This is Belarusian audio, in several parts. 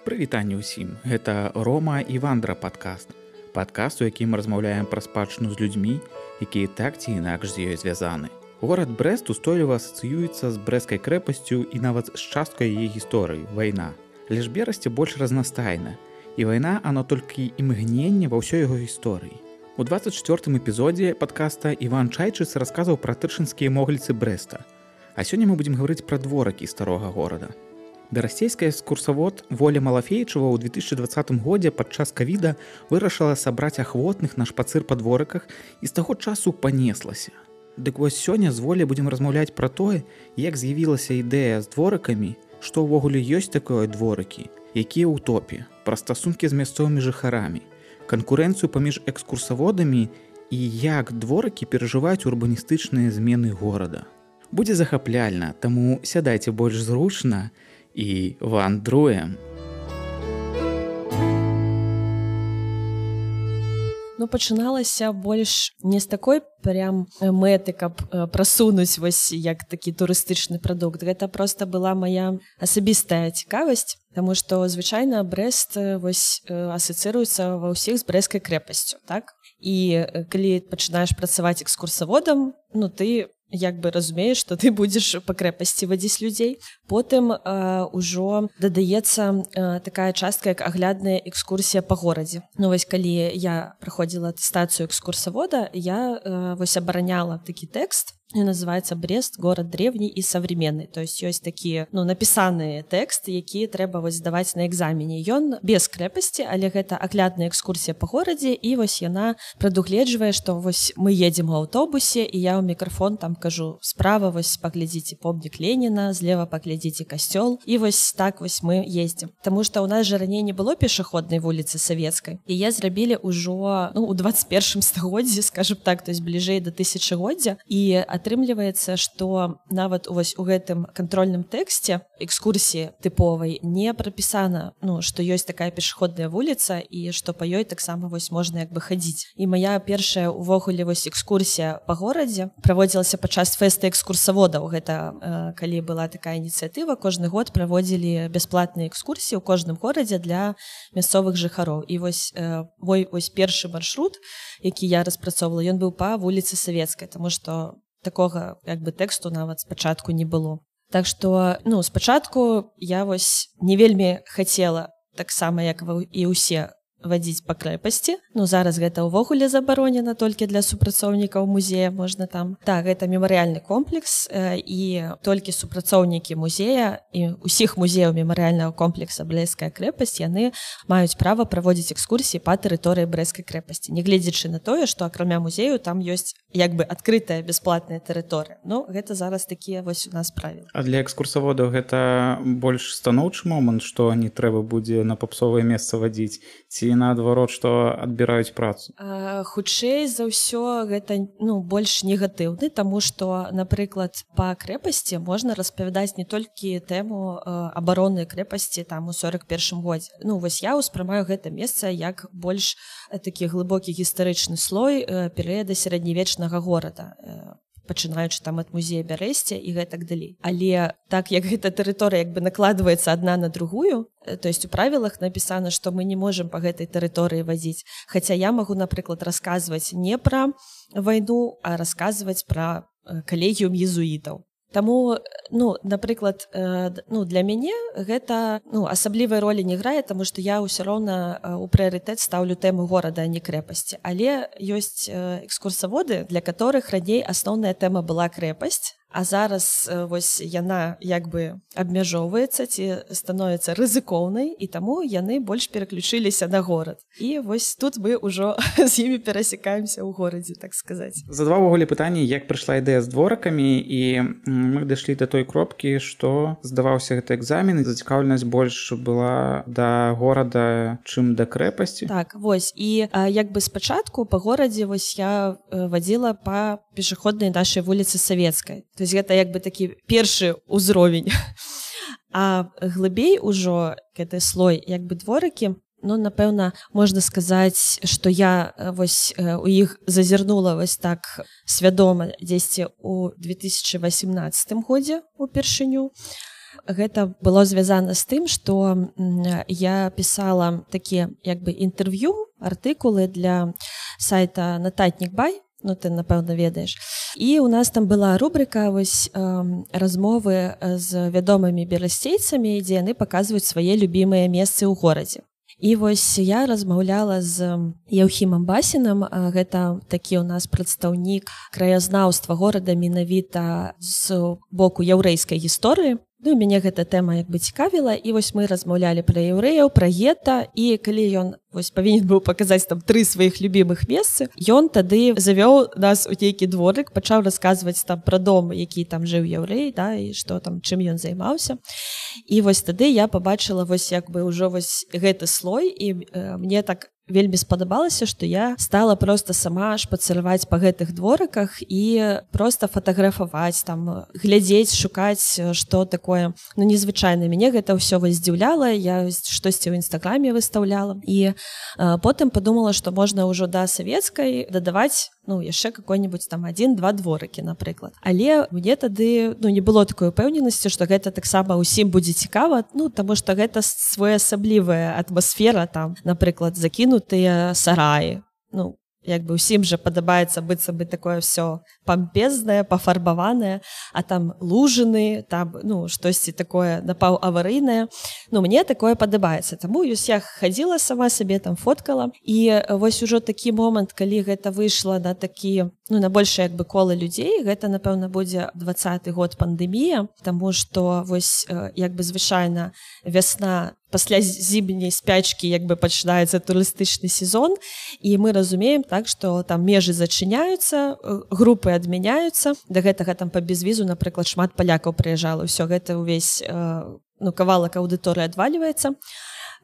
Прывітанне ўсім. Гэта рома і вандра падкаст. Падкаст у якім размаўляем пра спадчыну з людзьмі якія так ці інакш з ёй звязаны. Горад брест устойліва асацыюецца з брэскай крэпасцю і нават з часткай яе гісторыі вайна. Лишь берасці больш разнастайна. І вайна оно толькі імгненне ва ўсёй яго гісторыі. У 24 эпізодзе падкаста иван чайчыц расказаў пра тырчынскія могліцы брэста. А сёння мы будзем гаварыць пра дворакі старога горада Берасцейская экскурсавод воля Малафейчава ў 2020 годзе падчас кавіда вырашыла сабраць ахвотных на шпацыр па дворыках і з таго часу панеслася. Дык вось сёння з волі будзем размаўляць пра тое, як з'явілася ідэя з дворыкамі, што ўвогуле ёсць такое дворыкі, якія ў топе, пра стасункі з мясцовымі жыхарамі, канкурэнцыю паміж экскурсаводамі і як дворыкі перажываюць урбаністычныя змены горада. Будзе захапляльна, таму сядайце больш зручна, і вандруем. Ну, пачыналася больш не з такой прям мэты каб прасунуць вось як такі турыстычны прадукт гэта просто была моя асабістая цікавасць Таму што звычайна брест вось асацыруецца ва ўсіх з брэскай крэпасцю так і калі пачынаеш працаваць экскурсаводам ну ты як бы разумееш што ты будзеш па крэпасці вадзіць людзей потым ўжо дадаецца э, такая частка як аглядная экскурсія па горадзе ну вось калі я праходзіла атэстацыю экскурсавода я э, вось абараняла такі тэкст называется брест. Город древний і современный то есть ёсць такія ну напісаныя тэксты якія трэба вось здаваць на экзамене. Ён без крэпасці але гэта аглядная экскурсія по горадзе і вось яна прадугледжвае што вось мы едзем у аўтобусе і я ў мікрафон там кажу справа вось паглядзіце помнік леніна злева паглядзіце касцёл і вось так вось мы ездзім. Таму что у нас жа раней не было пешаходнай вуліцы савецкай і я зрабілі ўжо ну, у 21 стагоддзі скажем так то есть бліжэй до тысячагоддзя. І а атрымліваецца што нават вось у гэтым кантрольным тэксце экскурсіі тыповай не прапісана ну што ёсць такая пешаходная вуліца і што па ёй таксама вось можна як бы хадзіць. І моя першая увогуле вось экскурсія па горадзе праводзілася падчас фэста экскурсаводаў. Гэта э, калі была такая ініцыятыва кожны год праводзілі бясплатныя экскурсіі ў кожным горадзе для мясцовых жыхароў. І вось э, вось першы маршрут які я распрацоўвала ён быў па вуліцы савецкай тому что такога як бы тэксту нават спачатку не было. Так что ну спачатку я вось не вельмі хацела таксама як вы і ўсе вадзіць па крэпасці ну зараз гэта ўвогуле забаронена толькі для супрацоўнікаў музея можна там. Так гэта мемарыяльны комплекс э, і толькі супрацоўнікі музея і усіх музеяў мемарыяльнага комплекса брэская крэпасць яны маюць права праводзіць экскурсіі па тэрыторыі брэскай крэпасці нягледзячы на тое што акрамя музею там ёсць як бы адкрытая бясплатная тэрыторыя. Ну гэта зараз такія вось у нас правілы. А для экскурсаводаў гэта больш станоўчы момант што не трэба будзе на папсовае месца вадзіць ці наадварот што адбіраюць працу? Хутчэй за ўсё гэта ну больш негатыўны таму што напрыклад па крэпасці можна распавядаць не толькі тэму абароны крэпасці там у 41 годзе ну вось я ўспрымаю гэта месца як больш такі глыбокі гістарычны слой перыяда сярэднявечнага горада пачынаючы там ад музея бярэсце і гэтак далей. Але так як гэта тэрыторыя як бы накладваецца адна на другую э, то есть у правілах напісана што мы не можемм по гэтай тэрыторыі вазіць Хаця я магу напрыклад расказваць не пра вайну а расказваць пра э, калегіум езуітаў Таму ну напрыклад э, ну для мяне гэта ну асаблівай ролі не грае таму што я ўсё роўна э, у прыярытэт стаўлю тэму горада не крэпасці. Але ёсць э, экскурсаводы для которых раней асноўная тэма была крэпасць А зараз вось яна як бы абмяжоўваецца ці становіцца рызыкоўнай і таму яны больш пераключыліся на горад. І вось тут мы ўжо з імі перасекаемся ў горадзе так сказаць. За два ўвогуле пытанні, як прыйшла ідэя з дворакамі і мы дайшлі да той кропкі, што здаваўся гэты экзамен і зацікаўленасць больш была да горада, чым да крэпасці. Так вось і як бы спачатку па горадзе вось я вадзіла па пешаходнай нашай вуліцы савецкай то есть гэта як бы такі першы ўзровень. А глыбей ужо гэты слой як бы дворыкі ну напэўна можна сказаць что я вось у іх зазірнула вось так свядома дзесьці у 2018 годзе упершыню. Гэта было звязана з тым што я пісала такія як бы інтэрв'ю артыкулы для сайта нататнік бай ну ты напэўна ведаеш. І у нас там была рубрика вось э, размовы з вядомымі берасцейцамі дзе яны паказваюць свае любімыя месцы ў горадзе. І вось я размаўляла з Яўхімам басінам. Гэта такі ў нас прадстаўнік краязнаўства горада менавіта з боку яўрэйскай гісторыі Ну, мяне гэта тэма як бы цікавіла. І вось мы размаўлялі пра яўрэяў пра гета. І калі ён вось павінен быў паказаць там тры сваіх любімых месцы ён тады завёў нас у нейкі дворык пачаў расказваць там пра дом які там жыў яўрэй да і што там чым ён займаўся. І вось тады я побачыла вось як бы ўжо вось гэты слой. І э, мне так вельмі спадабалася што я стала просто сама шпацыраваць па гэтых дворыках і просто фатаграфаваць там глядзець шукаць что такое. Ну незвычайна мяне гэта ўсё вас здзіўляла я штосьці ў нстаграме выставляла і а, потым подумала што можна ўжо да савецкай дадаваць ну яшчэ какой-нибудь там один-два дворыкі напрыклад. Але мне тады ну не было такой упэўненасці что гэта таксама ўсім будзе цікава ну таму что гэта своеасаблівая атмасфера там напрыклад закінутыя сараі. Ну як бы ўсім жа падабаецца быцца бы такое все пампезнае пафарбаванае а там лужаны там ну штосьці такое напаў аварыйнае Ну мне такое падабаецца. Таму ёсць я хадзіла сама сабе там фоткала. І вось ужо такі момант калі гэта выйшла на такі ну на больше як бы колы людзей гэта напэўна будзе двадцаты год пандемія Таму что вось як бы звычайна вясна пасля зімняй спячкі як бы пачынаецца турыстычны сезон. І мы разумеем так что там межы зачыняюцца групы адмяняюцца да гэтага там па безвізу напрыклад шмат палякаў прыязджала ўсё гэта ўвесь ну кавалак аўдыторыі адвальваецца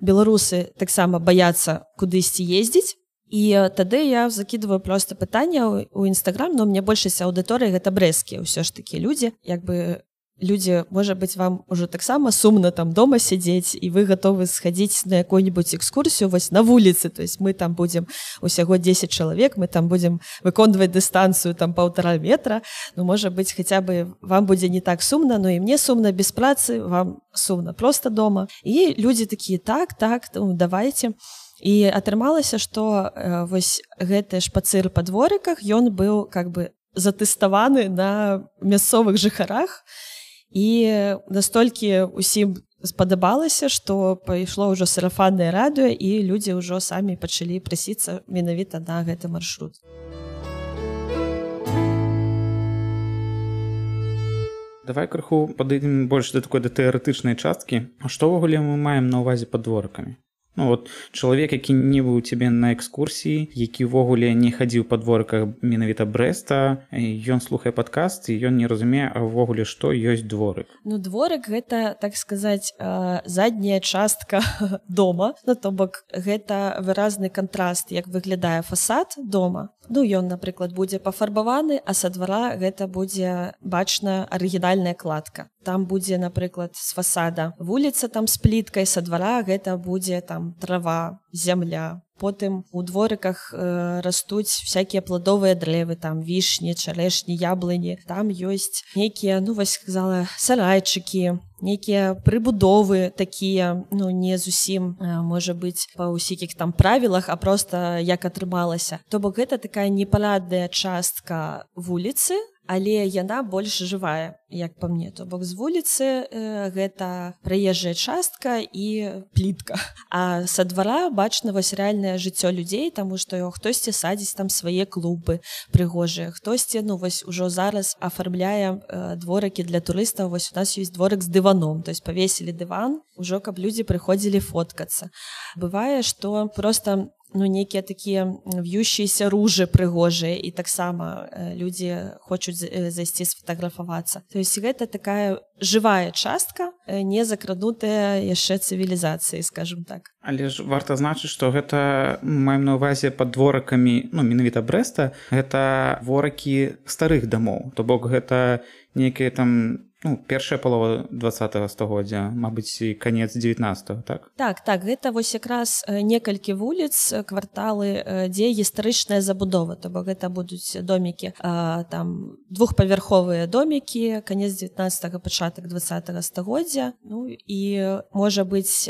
беларусы таксама баяцца кудысьці ездзіць. І тады я закидываю просто пытанне у нстаграм но мне большасць аўдыторыі гэта брэскі ўсё ж такі людзі як бы людзі можа быть вам уже таксама сумна там дома сядзець і вы готовы схадзіць на якую-нибудь экскурсію вось на вуліцы то есть мы там будем усяго 10 чалавек мы там будем выконваць дыстанцыю там полтора метра. Ну можа быть хотя бы вам будзе не так сумна но і мне сумна без працы вам сумна просто дома. І людзі такія так так ну, давайте і атрымалася что э, вось гэты шпацыр па дворыках ён быў как бы затэставаны на мясцовых жыхарах. і і настолькі усім спадабалася што пайшло ўжо сарафаннае радыё і людзі ўжо самі пачалі прасіцца менавіта на гэты маршрут. Давай крыху падыдзем больш да такой да тэарэтычнай часткі А што ўвогуле мы маем на ўвазе падворкамі Ну, вот чалавек які не быў цябе на экскурсіі які ўвогуле не хадзіў подворках менавіта брэста ён слухае падкаст і ён не разумее увогуле што ёсць дворык. Ну дворык гэта так сказаць задняя частка дома. На ну, то бок гэта выразны кантраст як выглядае фасад дома Ну ён напрыклад будзе пафарбаваны а са двара гэта будзе бачная арыгінальная кладка. Там будзе напрыклад з фасада вуліца там з пліткай са двара гэта будзе там трава зямля потым у дворыках э, растуць всякие пладовыя дрэвы там вішні чарэшні яблыні. Там ёсць нейкія ну вось сказала сарайчыкі нейкія прыбудовы такія ну не зусім э, можа быць па ўсікіх там правілах а просто як атрымалася. То бок гэта такая непарадная частка вуліцы але яна больш жывая як па мне то бок з вуліцы э, гэта прыезжая частка і плітка. А са двара бачна вось рэальнае жыццё людзей таму што хтосьці садзіць там свае клубы прыгожыя хтосьці ну вось ужо зараз афармляе э, дворыкі для турыстаў. Вось у нас ёсць дворык з дываном то есть павесілі дыван ужо каб людзі прыходзілі фоткацца. Бывае што просто ну нейкія такія в'ющиеся ружы прыгожыя і таксама э, людзі хочуць э, зайсці сфотаграфавацца то есть гэта такая жывая частка э, не закрадутая яшчэ цывілізацыі скажем так. Але ж варта значыць што гэта маем на увазе пад дворакамі ну менавіта брэста гэта воракі старых дамоў. То бок гэта некія там ну, першая палова два стагоддзя Мабыць і канец 19 так? Так так гэта вось якраз некалькі вуліц кварталы дзе гістарычная забудова то бок гэта будуць домікі там двухпавярховыя домікі канец 19 пачатак 20 стагоддзя. Ну і можа быць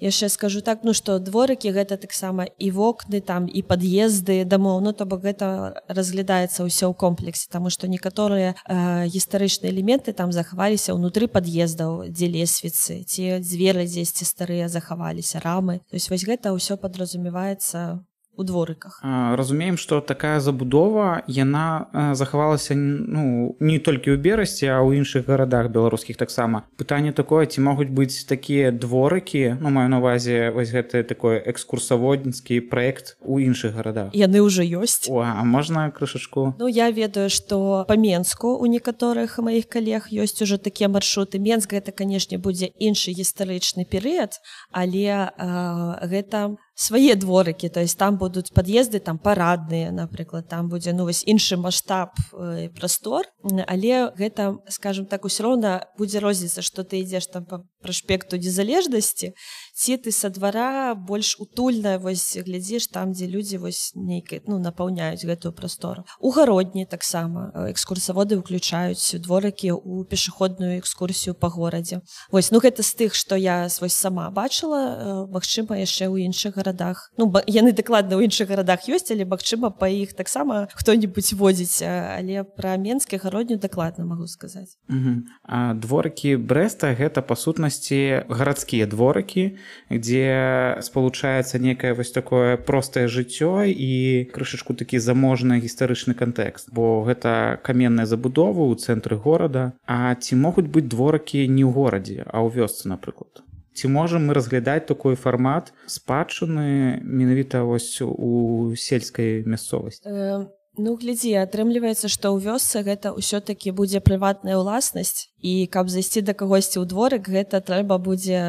яшчэ скажу так ну што дворыкі гэта таксама і вокны там і пад'езды дамоў ну то бок гэта разглядаецца ўсё ў комплексе таму што некаторыя гістарычныя элементы там захаваліся ўнутры пад'ездаў дзе лесвіцы ці дзверы дзесьці старыя захаваліся рамы. То есть вось гэта ўсё падразумеваецца у дворыках разумеем что такая забудова яна захавалася ну не толькі ў берасці а ў іншых гарадах беларускіх таксама пытанне такое ці могуць быць такія дворыкі ну маю навазе вось гэты такой экскурсаводніцкі проект у іншых гарадах яны ўжо ёсць О, а можна крышачку Ну я ведаю что по менску у некаторых маіх калег ёсць уже такія маршруты. Менск гэта канешне будзе іншы гістарычны перыяд але э, гэта свае дворыкі то есть там будуць пад'езды там парадныя напрыклад там будзе ну вось іншы маштаб э, прастор але гэта скажем так усё роўна будзе розніца што ты ідзеш там по праспекту незалежнасці ці ты са двара больш утульная вось глядзіш там дзе людзі вось нейкай ну напаўняюць гэтую прастору у гародні таксама экскурсаводы ўключаюць дворыкі у пешаходную экскурсію па горадзе вось ну гэта з тых што я вось сама бачыла Мачыма яшчэ ў іншых гарадах. Ну яны дакладна ў іншых гарадах ёсць але магчыма па іх таксама хто-нибудь водзіць але пра менскі гародню дакладна магу сказаць. Дворыкі брэста гэта па сутнасці гарадскія дворыкі дзе спалучаецца некае вось такое простае жыццё і крышачку такі заможны гістарычны кантэкст. Бо гэта каменная забудова ў цэнтры горада. А ці могуць быць дворыкі не ў горадзе а ў вёсцы напрыклад? Ці можам мы разглядаць такой фармат спадчыны менавіта вось у сельскай мясцовасці? Э, ну глядзі атрымліваецца што ў вёсцы гэта ўсё-такі будзе прыватная ўласнасць і каб зайсці да кагосьці ў дворык гэта трэба будзе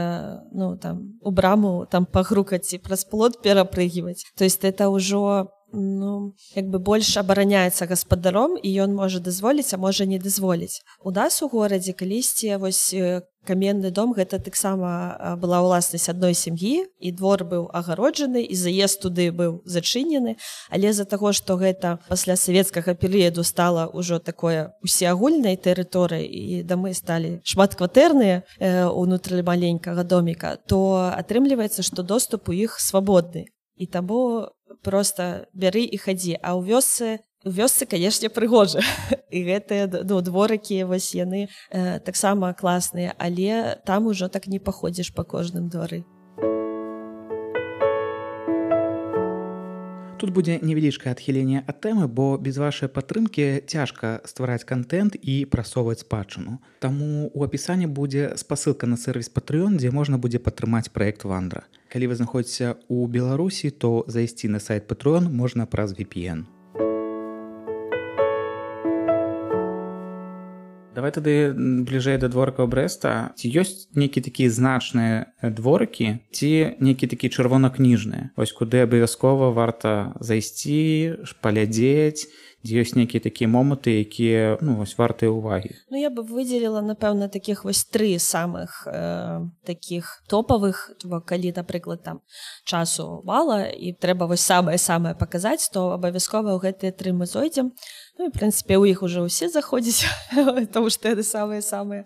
ну там у браму там пагрукаць ці праз плот перапрыгваць то есть это ўжо ну як бы больш абараняецца гаспадаром і ён можа дазволіць а можа не дазволіць. У нас у горадзе калісьці каменны дом гэта таксама была ўласнасць адной сям'і і двор быў агароджаны і заезд туды быў зачынены. Але з-за таго што гэта пасля савецкага перыяду стала ўжо такое усеагульнай тэрыторыі і дамы сталі шматкватэрныя унутры маленькага доміка то атрымліваецца што доступ у іх свабодны. І таму просто бяры і хадзі. А ў вёсцы у вёсцы канешне прыгожа. І гэтыя ну, дворыкі вось яны э, таксама класныя але там ужо так не паходзіш па кожным двары Тут будзе невялічкае адхіленне ад тэмы бо без вашай падтрымкі цяжка ствараць контент і прасоўваць спадчыну Таму у апісанні будзе спасылка на сервіс патрыён дзе можна будзе падтрымаць проект вандра. Калі вы знаходзіце ў беларусі то зайсці на сайт патрон можна праз VPN давай тады бліжэй да дворкаў брэста. Ці ёсць нейкі такія значныя дворыкі ці нейкі такі чырвонакніжныя? Ось куды абавязкова варта зайсці палядзець дзе ёсць нейкія такія моманты якія ну вось вартыя увагі Ну я бы выдзеліла напэўна таких вось тры самых э, таких топавых калі напрыклад там часу мала і трэба вось самае самае паказаць то абавязкова ў гэтыя тры мы зойдзем Ну, в прынцыпе у іх уже ўсе заходзяць тому что это самые самые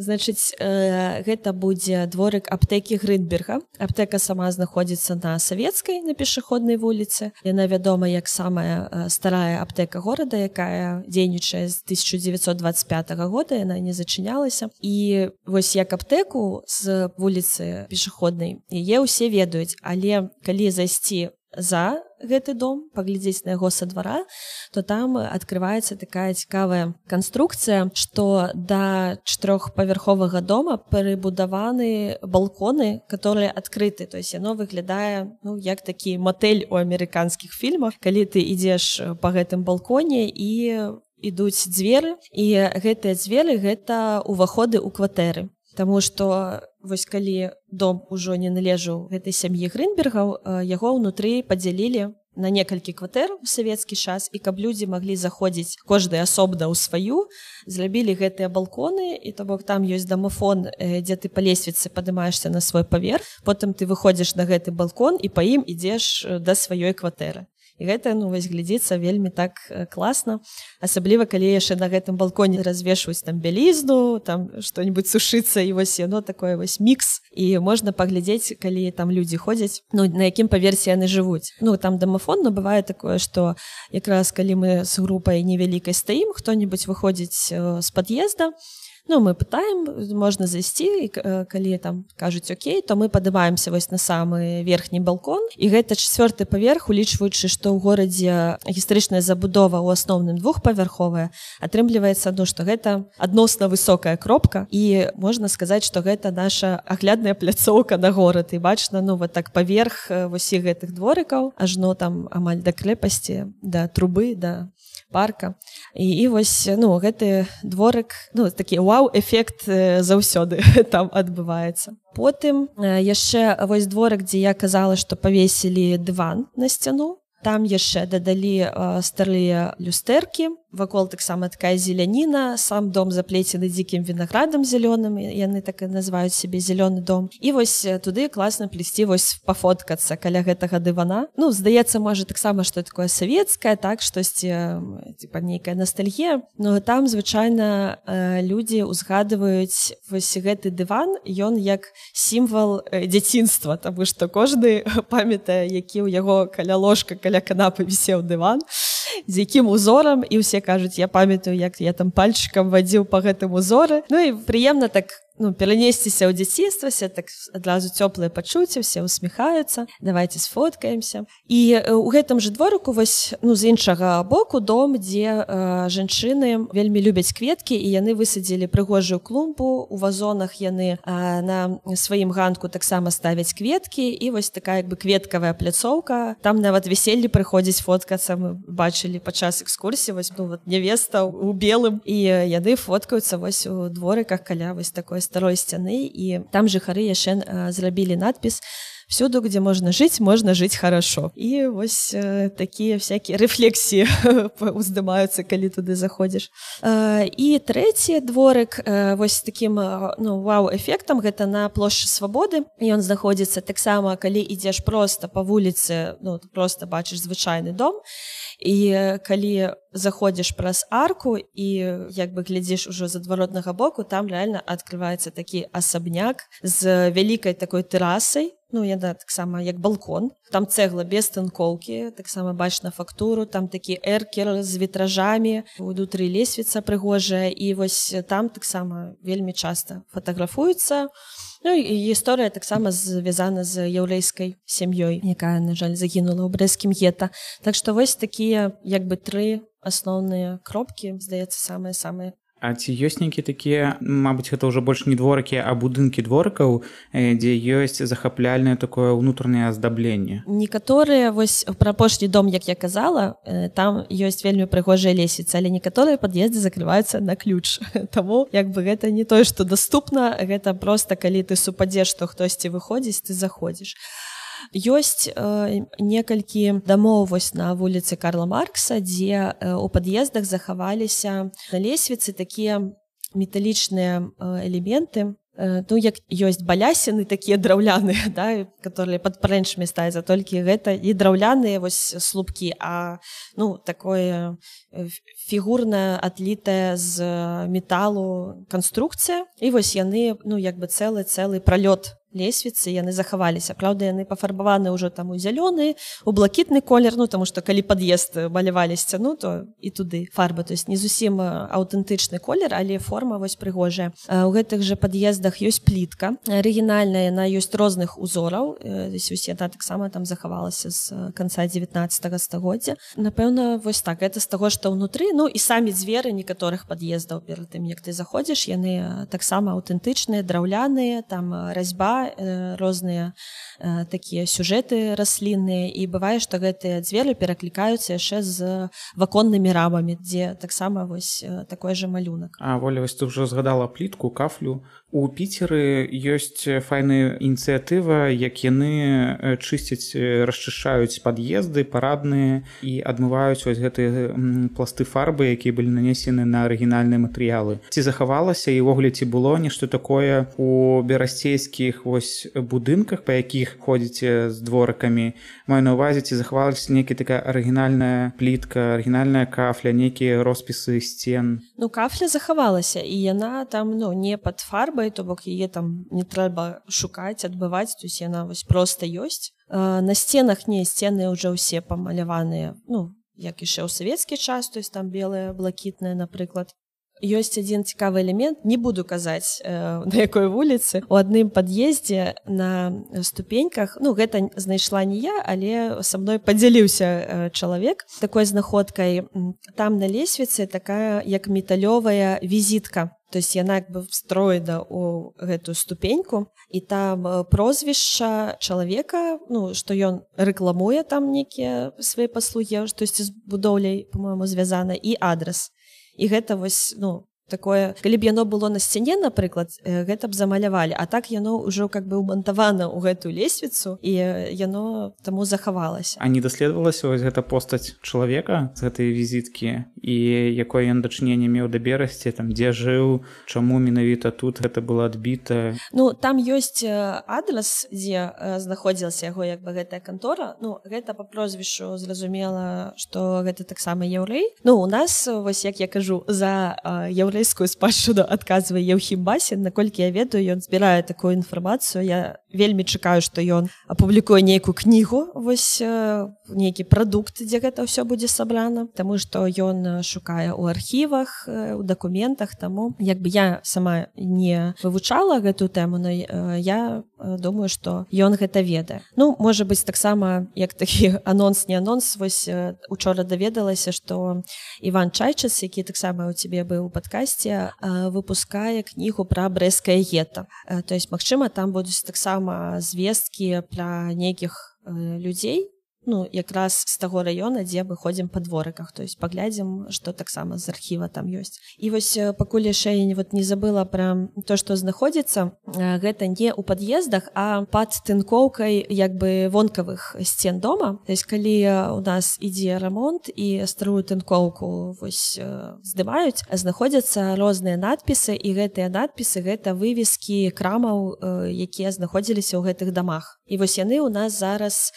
значыць э, гэта будзе дворык аптэкі грынберга аптэка сама знаходзіцца на савецкай на пешаходнай вуліцы яна вядома як самая э, старая аптэка горада якая дзейнічае з 1925 года яна не зачынялася і вось як аптэку з вуліцы пешаходнай яе ўсе ведаюць. Але калі зайсці за гэты дом паглядзець на яго са двара то там открывваецца такая цікавая канструкцыя что да чатырохпавярховага дома перабудаваны балконы которые адкрыты. То есть яно выглядае ну як такі мотэль у амерыканскіх фільмах калі ты ідзеш по гэтым балконе і ідуць дзверы. І гэтыя дзверы гэта уваходы ў кватэры. Таму што вось калі дом ужо не належаў гэтай сям'і грынбергаў яго ўнутры падзялілі на некалькі кватэр у савецкі час і каб людзі маглі заходзіць кожны асобна ў сваю зрабілі гэтыя балконы і то бок там ёсць дамафон дзе ты па лесвіцы падымаешься на свой паверх потым ты выходзіш на гэты балкон і па ім ідзеш да сваёй кватэры і гэта ну вось глядзіцца вельмі так э, класна. Асабліва калі яшчэ на гэтым балконе развешваюць там бялізну там что-нибудь сушыцца і вось яно такое вось мікс. І можна паглядзець калі там людзі ходзяць ну на якім паверсе яны жывуць. Ну там дамафон но бывае такое что якраз калі мы з групай невялікай стаім хто-нибудь выходзіць з э, пад'езда то Ну мы пытаем можна зайсці калі там кажуць Окей то мы падымаемся вось на самы верхні балкон. І гэта чавёрты паверх улічваючы што ў горадзе гістарычная забудова ў асноўным двухпавярховая атрымліваецца ну што гэта адносна высокая кропка. І можна сказаць што гэта наша аглядная пляцоўка на горад. І бачна ну вот так паверх восі гэтых дворыкаў ажно там амаль да крэпасці да трубы да парка. І, і вось ну гэты дворык ну такі вау-эфект заўсёды там адбываецца. Потым яшчэ вось дворык дзе я казала што павесілі дыван на сцяну. Там яшчэ дадалі старлія люстэркі вакол таксама такая зеляніна сам дом заплецены дзікім вінаградам зялёным яны так і называюць сябе зялёны дом. І вось туды класна плесці вось пафоткацца каля гэтага дывана. Ну здаецца можа таксама што такое савецкае так штосьці типа нейкая ностальгія но там звычайна людзі узгадваюць вось гэты дыван ён як сімвал дзяцінства тому что кожны памятае які ў яго каля ложка каля канапы вісеў дыван з якім узорам і ўсе кажуць я памятаю як я там пальчыкам вадзіў по гэтым узоры Ну і прыемна так ну, перанесціся ў дзяцінствасе так адразу цёплыя пачуцці все усміхаюцца давайте сфоткаемся і у гэтым же дворыку вось ну з іншага боку дом дзе э, жанчыны вельмі любяць кветкі і яны высадзілі прыгожую клумбу. У вазонах яны э, на сваім ганку таксама ставяць кветкі. І вось такая як бы кветкавая пляцоўка. Там нават вяселлі прыходзіць фоткацца. Мы бачылі падчас экскурсіі вось ну, вот невеста у белым. І яны фоткаюцца вось у дворыках каля вось такой старой сцяны і там жыхары яшчэ зрабілі надпіс всюду где можно жить можно жить хорошо і вось э, такія всякие рэфлексіі уздымаюцца калі туды заходзіш э, і трэці дворык э, вось таким ну вау эфектам гэта на плошчы свабоды ён знаходзіцца таксама калі ідзеш просто по вуліцы ну просто бачыш звычайны дом. і калі заходзіш праз арку і як бы глядзіш ужо з адваротнага боку там реально открывваецца такі асабняк з вялікай такой тэрасай ну яна таксама як балкон. Там цэгла без тынкоўкі таксама бачна фактуру. Там такі эркер з вітражамі унутры лесвіца прыгожая і вось там таксама вельмі часта фатаграфуецца ну, і гісторыя таксама звязана з яўрэйскай сям'ёй якая на жаль загінула ў брэскім гета так што вось такія як бы тры асноўныя кропкі здаецца самыя самыя А ці ёсць нейкі такія Мабыць гэта ўжо больш не дворыкі а будынкі дворыкаў дзе ёсць захапляльнае такое ўнутранае аздабленне? Некаторыя вось пра апошні дом як я казала там ёсць вельмі прыгожая лесіца але некаторыя пад'езды закрываюцца на ключ. Таму як бы гэта не тое што даступна гэта просто калі ты супадзеш што хтосьці выходзіць ты заходзіш. а ёсць э, некалькі дамоў вось на вуліцы Карла Маркса дзе э, у пад'ездах захаваліся на лесвіцы такія металічныя э, элементы. Э, ну як ёсць балясіны такія драўляныя да, которые под прэнчмі стаецца толькі гэта і драўляныя вось слупкі а ну такое э, фігурная адлітая з металу канструкцыя. І вось яны ну як бы цэлы цэлы пралёт лесвіцы яны захаваліся. Праўда яны пафарбаваны ўжо там у зялёны у блакітны колер ну тому что калі пад'езд малявалі сцяну то і туды фарба. То есть не зусім аўтэнтычны колер але форма вось прыгожая. У гэтых же пад'ездах ёсць плітка арыгінальная на ёсць розных узораў. Яна таксама там захавалася з конца 19 стагоддзя. Напэўна вось так. Это з таго что ўнутры ну і самі дзверы некаторых пад'ездаў перад тым як ты заходзіш яны таксама аўтэнтычныя драўляныя там разьба э, розныя э, такія сюжэты раслінныя і бывае што гэтыя дзверы пераклікаюцца яшчэ з ваконнымі рамамі дзе таксама вось э, такой же малюнак А воля вось ты ўжо згадала плітку кафлю у піцеры ёсць файная ініцыятыва як яны чысцяць расчышаюць пад'езды парадныя і адмываюць вось гэтыя пласты фарбы якія былі нанесены на арыгінальныя матэрыялы. Ці захавалася і ўвогуле ці было нешта такое у берасцейскіх вось будынках па якіх ходзіце з дворыкамі? Маю на увазе ці захавалася некі такая арыгінальная плітка арыгінальная кафля нейкія роспісы сцен? Ну кафля захавалася і яна там ну не под фарбай то бок яе там не трэба шукаць адбываць то есть яна вось просто ёсць. На сценах не сцены ўжо ўсе памаляваныя ну як яшчэ ў савецкі час то есть там белая блакітная напрыклад. Ёсць адзін цікавы элемент не буду казаць э, на якой вуліцы у адным пад'ездзе на ступеньках ну гэта знайшла не я але са мной падзяліўся э, чалавек такой знаходкай там на лесвіцы такая як металёвая візітка то есть яна як бы встроена у гэтую ступеньку і там э, прозвішча чалавека ну што ён рэкламуе там нейкія свае паслугі штосьці з будоўляй по-моему звязана і адрес. І гэта вось ну такое калі б яно было на сцяне напрыклад гэта б замалявалі. А так яно ўжо как бы умантавана ў гэтую лесвіцу і яно таму захавалася. А не даследавалася вось гэта постаць чалавека з гэтай візіткі і якое ён дачыненне меў да берасці там дзе жыў чаму менавіта тут гэта было адбіта? Ну там ёсць адрес дзе знаходзілася яго як бы гэтая кантора. Ну гэта по прозвішчу зразумела что гэта таксама яўрэй. Ну у нас вось як я кажу за яўрэй яўрэйскую спадчыну адказвае Еўхімбасін наколькі я ведаю ён збірае такую інфармацыю. Я вельмі чакаю што ён апублікуе нейкую кнігу вось нейкі прадукт дзе гэта ўсё будзе сабрана. Таму што ён шукае ў архівах у дакументах. Таму як бы я сама не вывучала гэтую тэму но я думаю што ён гэта ведае. Ну можа быць таксама як такі анонс не анонс. Вось учора даведалася што Іван чайчас які таксама у цябе быў падказ падкасці выпускае кнігу пра брэскае гета то есть магчыма там будуць таксама звесткі пра нейкіх людзей ну якраз з таго района дзе мы ходзім па дворыках. То есть паглядзім что таксама з архіва там ёсць. І вось пакуль яшчэ вот не забыла пра то что знаходзіцца гэта не ў пад'ездах а пад тынкоўкай як бы вонкавых сцен дома. То есть калі у нас ідзе рамонт і старую тынкоўку вось здымаюць знаходзяцца розныя надпісы і гэтыя надпісы гэта вывескі крамаў якія знаходзіліся ў гэтых дамах. І вось яны у нас зараз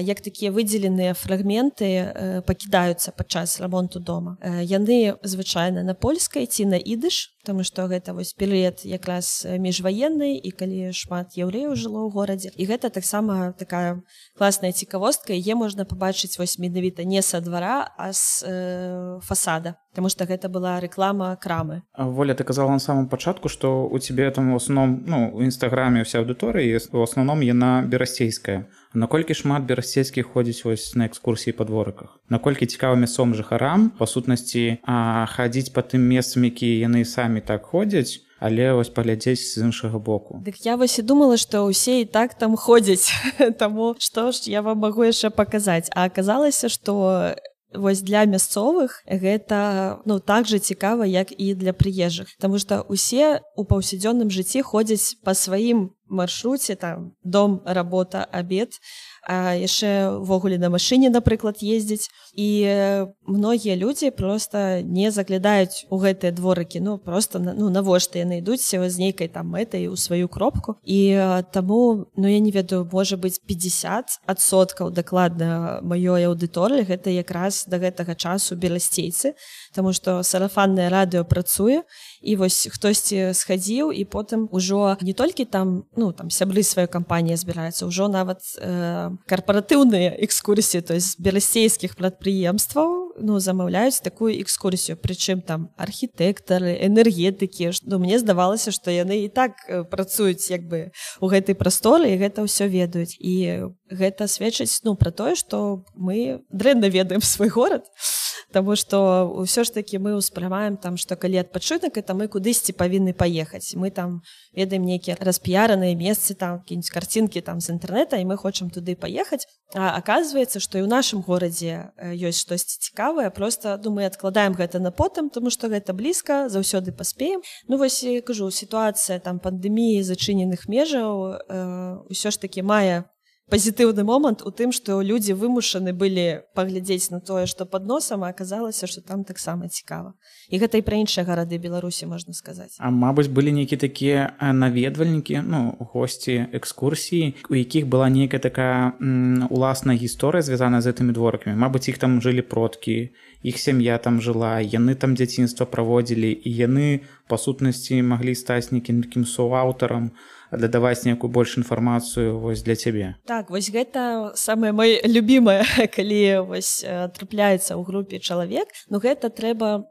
як такі такія выдзеленыя фрагменты э, пакідаюцца падчас рамонту дома. Э, яны звычайна на польскай ці на ідыш Таму што гэта вось перыяд якраз міжваенны і калі шмат яўрэяў жыло ў горадзе. І гэта таксама такая класная цікавостка е можна пабачыць вось менавіта не са двара а з э, фасада Таму што гэта была рэклама крамы. Воля ты казала на самом пачатку што у цябе там у асноўном ну у нстаграме ўся аўдыторыя у асноўном яна берасцейская наколькі шмат берасцейскіх ходзіць вось на экскурсіі па дворыках? Наколькі цікава мясцом жыхарам па сутнасці хадзіць па тым месцам якія яны самі так ходзяць але вось паглядзець з іншага боку? Дык я вось і думала што ўсе і так там ходзяць. Таму што ж я вам магу яшчэ паказаць? А аказалася што вось для мясцовых гэта ну так жа цікава як і для прыезжых Таму што усе у паўсядзённым жыцці ходзяць па сваім маршруце там дом работа абед а яшчэ ўвогуле на машыне напрыклад ездзіць. І многія людзі просто не заглядаюць у гэтыя дворыкі. Ну просто ну навошта яны ідуць з нейкай там мэтай у сваю кропку. І таму ну я не ведаю можа быць 50соткаў дакладна маёй аўдыторыі гэта якраз да гэтага часу беласцейцы Таму што сарафаннае радыё працуе. І вось хтосьці схадзіў і потым ужо не толькі там ну там сябры сваёй кампаніі збіраецца ўжо нават э, карпаратыўныя экскурсіі то есть беласцейскіх прадпрыемстваў ну замаўляюць такую экскурсію прычым там архітэктары энергетыкі ну мне здавалася што яны і так працуюць як бы у гэтай прасторы і гэта ўсё ведаюць і гэта сведчыць ну пра тое што мы дрэнна ведаем свой горад Таму што ўсё ж такі мы ўспрымаем там што калі адпачынак это мы кудысьці павінны паехаць мы там ведаем нейкія расп'яраныя месцы там кінь карцінкі там з інтэрнэта і мы хочам туды паехаць а оказывается што і ў нашым горадзе ёсць штосьці цікавае. Просто думаю адкладаем гэта на потым тому што гэта блізка заўсёды паспеем. Ну вось кажу сітуацыя там пандэміі зачыненых межаў ўсё ж таки мае пазітыўны момант у тым што людзі вымушаны былі паглядзець на тое што под носам аказалася што там таксама цікава і гэта і пра іншыя гарады беларусі можна сказаць. А мабыць былі нейкія такія наведвальнікі ну госці экскурсіі у якіх была нейкая такая уласная гісторыя звязана з гэтымі дворкамі Мабыць іх там жылі продкі іх сям'я там жыла яны там дзяцінства праводзілі і яны па сутнасці маглі стаць нейкім такім соаўтарам дадаваць нейкую больш інфармацыю вось для цябе так вось гэта самае мой любімае калі вось трапляецца ў групе чалавек ну гэта трэба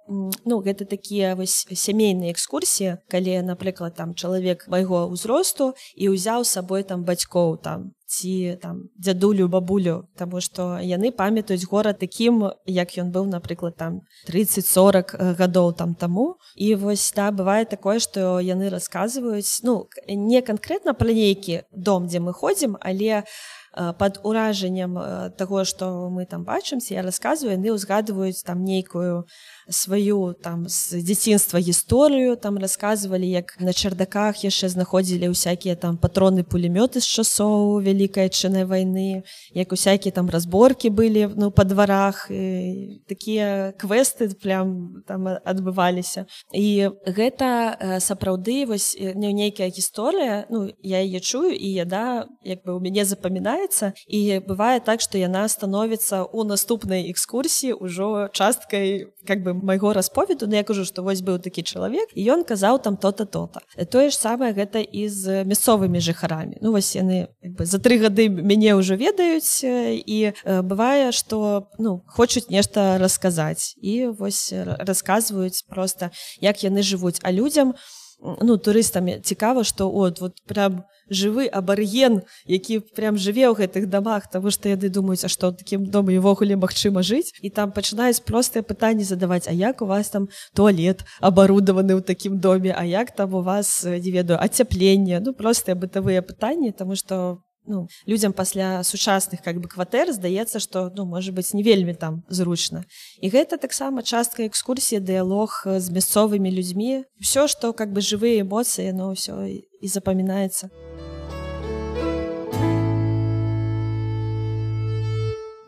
ну гэта такія вось сямейныя экскурсіі калі напрыклад там чалавек майго ўзросту і ўзяў сабой там бацькоў там ці там дзядулю бабулю Таму што яны памятаюць горад такім як ён быў напрыклад там 30-40 гадоў там таму. І вось да бывае такое што яны расказваюць ну не канкрэтна пра нейкі дом дзе мы ходзім але под уражаннем таго што мы там бачымся я расказваю яны ўзгадваюць там нейкую сваю там з дзяцінства гісторыю там рассказывалі як на чардаках яшчэ знаходзілі ўсякія там патроны пулемёты з часоў вялікай адчынай вайны як усякія там разборкі былі ну па дварах такія квесты прям там адбываліся. І гэта сапраўды вось не нейкая гісторыя ну я яе чую і яда як бы у мяне запамінаецца і бывае так што яна становіцца у наступнай экскурсіі ўжо часткай как бы майго расповеду. Но я кажу што вось быў такі чалавек і ён казаў там то-то то-то. Тое ж самае гэта і з мясцовымі жыхарамі. Ну вось яны бы, за тры гады мяне ўжо ведаюць і бывае што ну хочуць нешта расказаць. І вось расказваюць просто як яны жывуць. А людзям ну турыстамі цікава што от вот прям жывы абарген які прям жыве ў гэтых дамах тому что яны думаюць а што такім дома увогуле магчыма жыць. І там пачынаюць простыя пытанні задаваць А як у вас там туалет абарудаваны ў такім доме А як там у вас не ведаю ацяпленне ну простыя бытавыя пытанні тому что ну, людзям пасля сучасных как бы кватэр здаецца што ну можа быть не вельмі там зручна і гэта таксама частка экскурсія дыялог з мясцовымі людзьмі все што как бы жывыя эмоцыі но ўсё і запамінаецца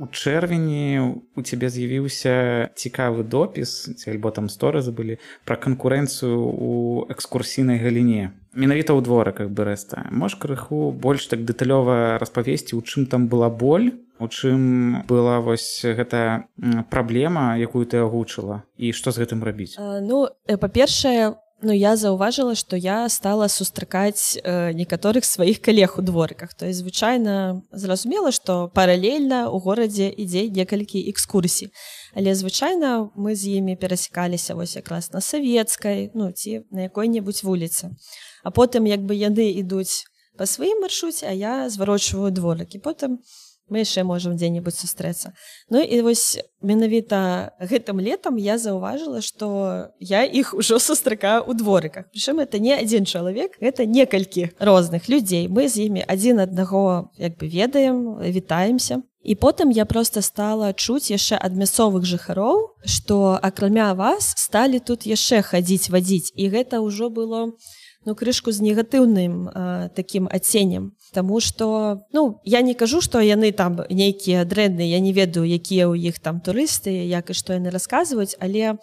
у чэрвені у цябе з'явіўся цікавы допіс ці альбо там сторазы былі пра канкурэнцыю у экскурсійнай галіне. Менавіта ў дворыках брэста можаш крыху больш так дэталёва распавесці у чым там была боль у чым была вось гэта праблема якую ты агучыла і што з гэтым рабіць? Ну па-першае Ну я заўважыла, што я стала сустракаць э, некаторых сваіх калег у дворыках. То есть звычайна зразумела, што паралельна ў горадзе ідзе некалькі экскурсій. Але звычайна мы з імі перасекаліся вось якраз на савецкай, ну ці на якой-небудзь вуліцы а потым як бы яны ідуць па сваім маршруце а я зварочваю дворыкі потым мы яшчэ можам дзе-небудзь сустрэцца. Ну і вось менавіта гэтым летам я заўважыла што я іх ужо сустракаю ў дворыках прычым это не адзін чалавек это некалькі розных людзей. Мы з імі адзін аднаго як бы ведаем вітаемся. І потым я просто стала чуць яшчэ ад мясцовых жыхароў, што акрамя вас сталі тут яшчэ хадзіць вадзіць. І гэта ўжо было ну крышку з негатыўным э, таким адценнем Таму что ну я не кажу что яны там нейкія дрэнныя я не ведаю якія ў іх там турысты як і што яны расказваюць але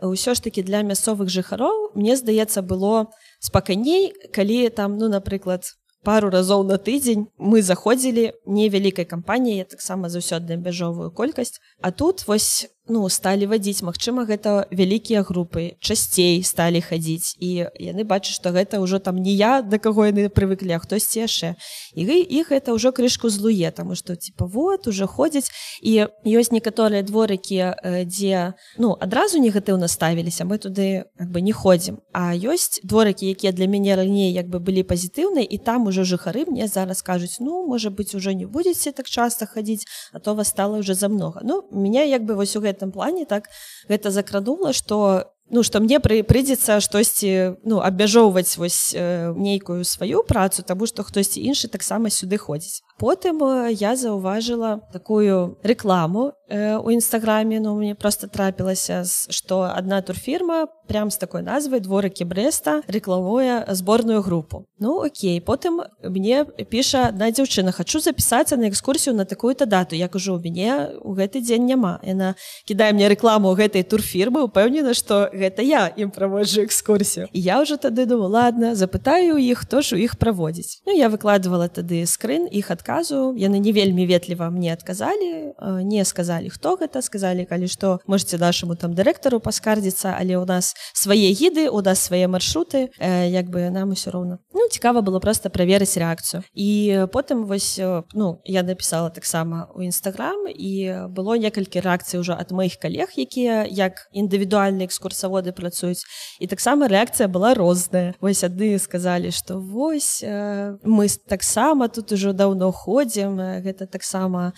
ўсё ж таки для мясцовых жыхароў мне здаецца было спакайней калі там ну напрыклад пару разоў на тыдзень мы заходзілі невялікай кампаніі таксама заўсёды бяжовую колькасць. А тут вось ну сталі вадзіць. Мачыма гэта вялікія групы часцей сталі хадзіць. І яны бачаць што гэта ўжо там не я да каго яны прывыклі хтосьці яшчэ. І іх гэта ўжо крышку злуе таму што типа вот уже ходзяць. І ёсць некаторыя дворыкі дзе ну адразу негатыўна ставіліся мы туды как бы не ходзім. А ёсць дворыкі якія для мяне раней як бы былі пазітыўныя і там ужо жыхары мне зараз кажуць ну можа быть уже не будетеце так часто хадзіць а то вас стало уже за много ну меня як бы вось у гэта гэтым плане так гэта закранула что ну что мне пры прыйдзецца штосьці ну абмяжоўваць вось э, нейкую сваю працу таму што хтосьці іншы таксама сюды ходзіць. Потым э, я заўважыла такую рекламу э, у нстаграме ну мне просто трапілася что одна турфірма прям з такой назвай дворыкі бреста рекламуе зборную групу. Ну окей потым мне піша одна дзяўчына хочу запісацца на экскурсію на такую-то дату як ужо у мяне у гэты дзень няма яна кідае мне рекламу гэтай турфірмы упэўнена что гэта я ім праводжу экскурсію. Я уже тады думаю ладно запытаю іх хто ж у іх праводзіць. Ну я выкладывала тады скрын іх адказу. Яны не вельмі ветліва мне адказалі не сказалі хто гэта сказалі калі што можете нашаму там дырэктару паскардзіцца але у нас свае гіды у нас свае маршруты э, як бы нам усё роўна. Ну цікава было просто праверыць рэакцыю. І потым вось э, ну я написала таксама у нстаграм і было некалькі рэакцый ўжо ад маіх калег якія як індывідуальныя экскурсаводы працуюць. І таксама рэакцыя была розная. Вось ады сказалі что вось мы таксама тут ужо даўно ходзім гэта таксама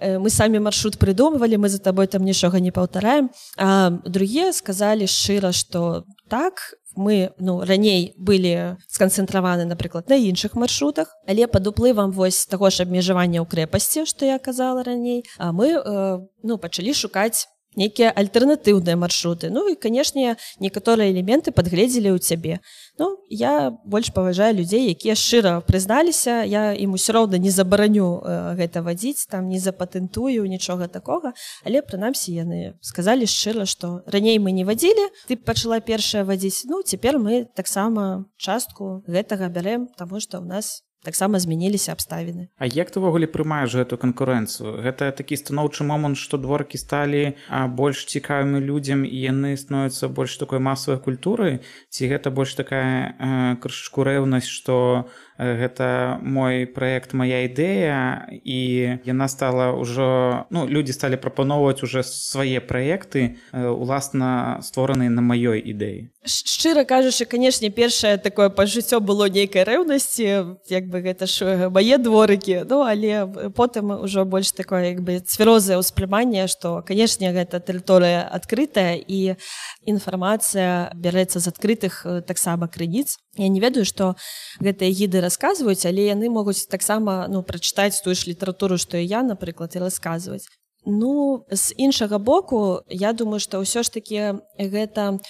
мы самі маршрут прыдумвалі мы за табой там нічога не паўтараем а другія сказалі шчыра что так мы ну раней былі сканцэнтраваны напрыклад на іншых маршрутах але пад уплывам вось таго ж абмежавання ў крэпасці што я казала раней а мы э, ну пачалі шукаць нейкія альтэрнатыўныя маршруты. Ну і канешне некаторыя элементы падгледзелі ў цябе ну я больш паважаю людзей якія шчыра прызналіся. Я ім усё роўна не забараню э, гэта вадзіць там не запатэнтую нічога такога. Але прынамсі яны сказалі шчыра што раней мы не вадзілі ты пачала першая вадзіць. Ну цяпер мы таксама частку гэтага бярэм таму што ў нас таксама змяніліся абставіны. А як ты ўвогуле прымаеш гэту канкурэнцыю? Гэта такі станоўчы момант што дворкі сталі больш цікавымі людзям і яны становяцца больш такой масавай культуры ці гэта больш такая крышку рэўнасць што гэта мой проект моя ідэя і яна стала ўжо ну людзі сталі прапаноўваць уже свае праекты уласна створаныя на маёй ідэі шчыра кажучы канешне першае такое пажыццё было нейкай рэўнасці як бы гэта ж мае дворыкі ну але потым ўжо больш такое як бы цвярозае ўспрыманне што канешне гэта тэрыторыя адкрытая і інфармацыя бярэцца з адкрытых таксама крыніц Я не ведаю што гэтыя гіды расказваюць але яны могуць таксама ну прачытаць тую ж літаратуру што і я напрыклад і расказваць ну з іншага боку я думаю што ўсё ж таки гэта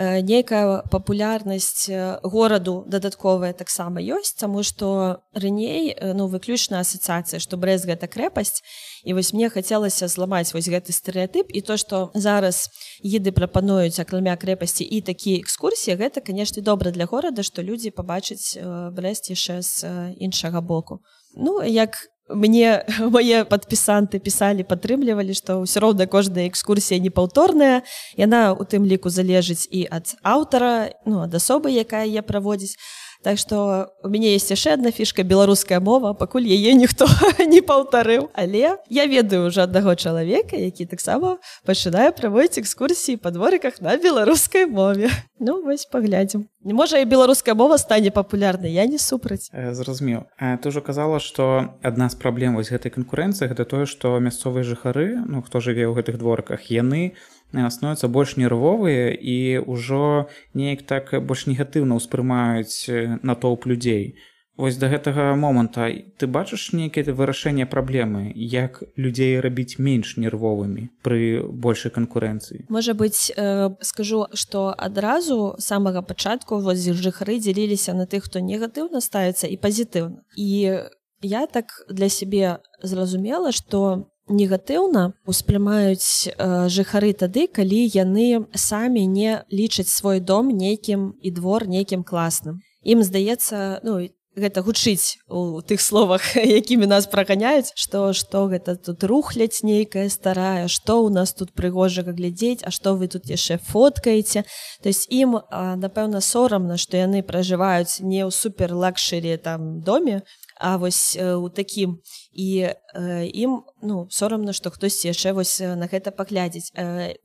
Э, нейкая папулярнасць э, гораду дадатковая таксама ёсць таму што раней э, ну выключна асацыяцыя што брэз гэта крэпасць. І вось мне хацелася зламаць вось гэты стэеатып і то што зараз еды прапануюць акрамя крэпасці і такія экскурсіі гэта канешне добра для горада што людзі пабачаць брэст яшчэ з іншага боку. Ну як мне мае падпісанты пісалі падтрымлівалі што ўсё роўна кожная экскурсія непаўторная яна у тым ліку залежыць і ад аўтара ну ад асобы якая я праводзіць Так што у мяне есть яшчэ одна фішка беларуская мова пакуль яе ніхто не паўтарыў але я ведаю уже аднаго чалавека які таксама пачынае праводзіць экскурсіі па дворыках на беларускай мове. Ну вось паглядзім. Не можа і беларуская мова стане папулярнай я не супраць. Э, зразумеў. Э, ты ўжо казала што адна з праблем вось гэтай канкурэнцыі гэта тое што мясцовыя жыхары ну хто жыве ў гэтых дворках яны не становятся больш нервовыя і ўжо неяк так больш негатыўна ўспрымаюць натоўп людзей. Вось да гэтага моманта ты бачыш нейкае вырашэнне праблемы, як людзей рабіць менш нервовымі пры большай канкурэнцыі. Можа быць, э, скажу, што адразу самага пачатку вось жыхары дзяліліся на тых, хто негатыўна ставіцца і пазітыўна. І я так для сябе зразумела, што негатыўна успрымаюць э, жыхары тады калі яны самі не лічаць свой дом нейкім і двор нейкім класным. Ім здаецца ну гэта гучыць у тых словах якімі нас праганяюць што што гэта тут рухляць нейкая старая што ў нас тут прыгожага глядзець а што вы тут яшчэ фоткаеце. То есть ім напэўна сорамна што яны пражываюць не ў супер лакшыре там доме а вось у такім. І ім ну сорамна што хтосьці яшчэ вось на гэта паглядзець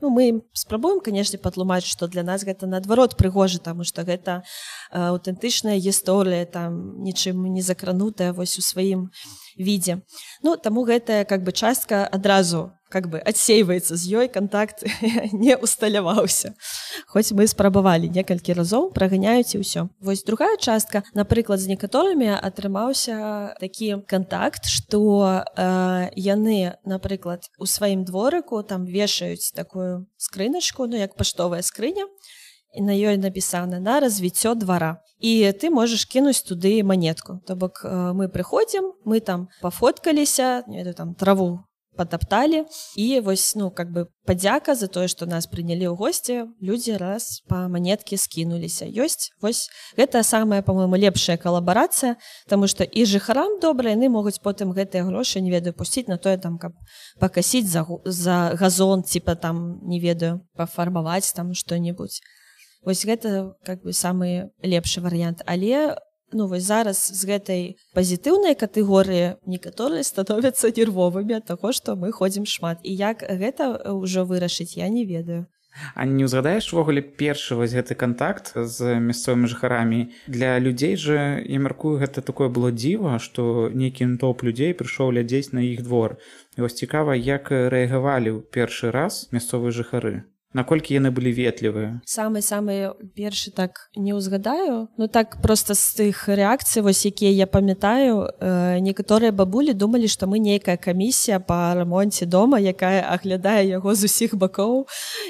ну мы спрабуем канешне патлумаць што для нас гэта наадварот прыгожа таму што гэта аўтэнтычная гісторыя там нічым не закранутая вось у сваім відзе ну таму гэтая как бы частка адразу как бы адсейваецца з ёй контакт не усталяваўся. Хоць мы спрабавалі некалькі разоў праганяюць і ўсё вось другая частка напрыклад з некаторымі атрымаўся такі контакт что э, яны напрыклад у сваім дворыку там вешаюць такую скрыначку ну як паштовая скрыня і на ёй напісана на развіццё двара і ты можаш кінуць туды манетку. То бок мы прыходзім мы там пафоткаліся там траву потапталі і вось ну как бы падзяка за тое што нас прынялі ў госці людзі раз па манеткі скінуліся ёсць вось гэта самая по-моему лепшая калабарацыя Таму што і жыхарам добра яны могуць потым гэтыя грошы не ведаю пусціць на тое там каб пакасіць за за газон типа там не ведаю пафармаваць там што-небудзь Вось гэта как бы самы лепшы варыянт але ну вось зараз з гэтай пазітыўнай катэгорыі некаторыя становяцца нервовымі ад таго што мы ходзім шмат. І як гэта ўжо вырашыць я не ведаю. А не ўзгадаеш увогуле першы вось гэты контакт з мясцовымі жыхарамі? Для людзей жа я мяркую гэта такое было дзіва што нейкі топ людзей прыйшоў глядзець на іх двор. І вось цікава як рэагавалі ў першы раз мясцовыя жыхары наколькі яны былі ветлівыя? Самы самы першы так не ўзгадаю ну так просто з тых рэакцый вось якія я памятаю э, некаторыя бабулі думалі што мы нейкая камісія по рамонце дома якая аглядае яго з усіх бакоў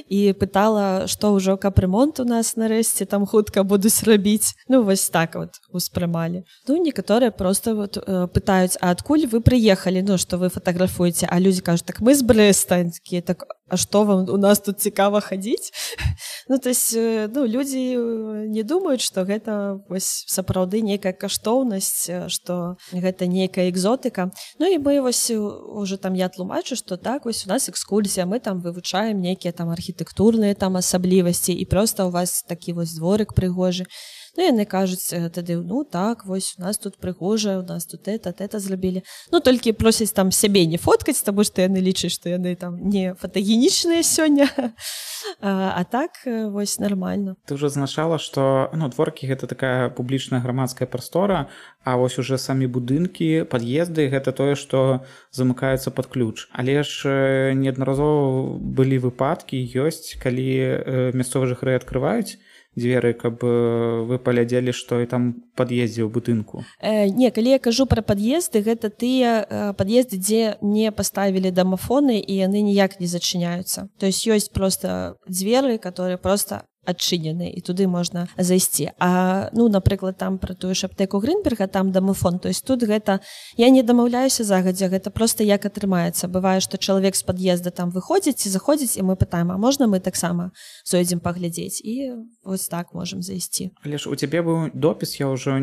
і пытала што ўжо кап ремонт у нас нарэшце там хутка будуць рабіць. Ну вось так вот успрымалі. Ну некаторыя просто вот э, пытаюць а адкуль вы прыехалі? Ну што вы фатаграфуеце? А людзі кажуць так мы з брэстанькі так а што вам у нас тут цікава хадзіць ну то есть э, ну людзі э, не думаюць что гэта вось сапраўды нейкая каштоўнасць что э, гэта нейкая экзотыка. Ну і мы вось уже там я тлумачу что так вось у нас экскурсія мы там вывучаем нейкія там архітэктурныя там асаблівасці і просто у вас такі вось дворык прыгожы Ну яны кажуць тады ну так вось у нас тут прыгожа у нас тут это это зрабілі Ну толькі просяць там сябе не фоткаць таму што яны лічаць што яны там не фотагенічныя сёння а, а так вось нормально. Ты уже азначала что ну дворкі гэта такая публічная грамадская прастора А вось уже самі будынкі пад'езды гэта тое што замыкаюцца под ключ. Але ж неаднаразова былі выпадкі ёсць калі мясцовы жыхары открываюць дзверы каб вы палядзелі што і там пад'ездзе ў будынку? Э, не калі я кажу пра пад'езды гэта тыя э, пад'езды дзе не паставілі дамафоны і яны ніяк не зачыняюцца. То есть ёсць просто дзверы которые просто адчынены і туды можна зайсці А ну напрыклад там пра тую ж аптэку грынберга там дамофон то есть тут гэта я не дамаўляюся загадзя гэта просто як атрымаецца бывае што чалавек з пад'езда там выходзіць і заходзіць і мы пытаем а можна мы таксама зойдзем паглядзець і вось так можемм зайсці Але ж у цябе быў допіс я ўжо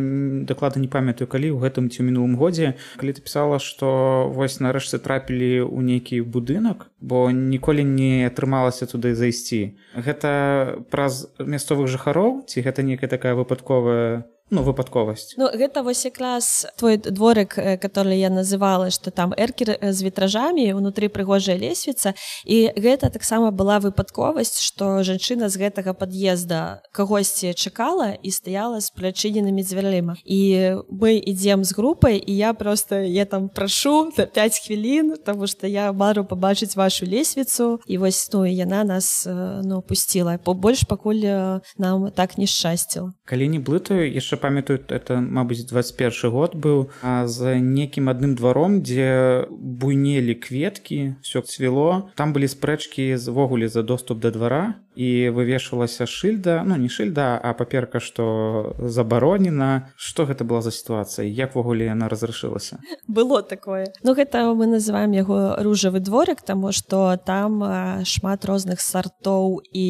дакладна не памятаю калі ў гэтым ці мінулым годзе. Калі ты пісала што вось нарэшце трапілі ў нейкі будынак бо ніколі не атрымалася туды зайсці. Гэта праз праз мясцовых жыхароў ці гэта некая такая выпадковая ну выпадковасць ну гэта вось якраз твой дворык э, который я называла что там эркер з э, вітражамі унутры прыгожая лесвіца. І гэта таксама была выпадковасць что жанчына з гэтага пад'езда кагосьці чакала і стаяла з прычыненымі дзвярыма. І мы ідзем з групай і я просто я там прашу за 5 хвілін тому что я мару пабачыць вашу лесвіцу. І вось ну яна нас э, ну пусціла. Побольш пакуль нам так нешчасціла калі не блытаю яшчэ памятаю это мабыць 21 год быў з некім адным дваром дзе буйнелі кветкі все цвіло там былі спрэчкі звогуле за доступ да двара і вывешвалася шыльда ну не шыльда а паперка што забаронена что гэта была за сітуацыя яквогуле яна разрашылася было такое. Ну гэта мы называем яго ружавы дворык таму што там шмат розных сартоў і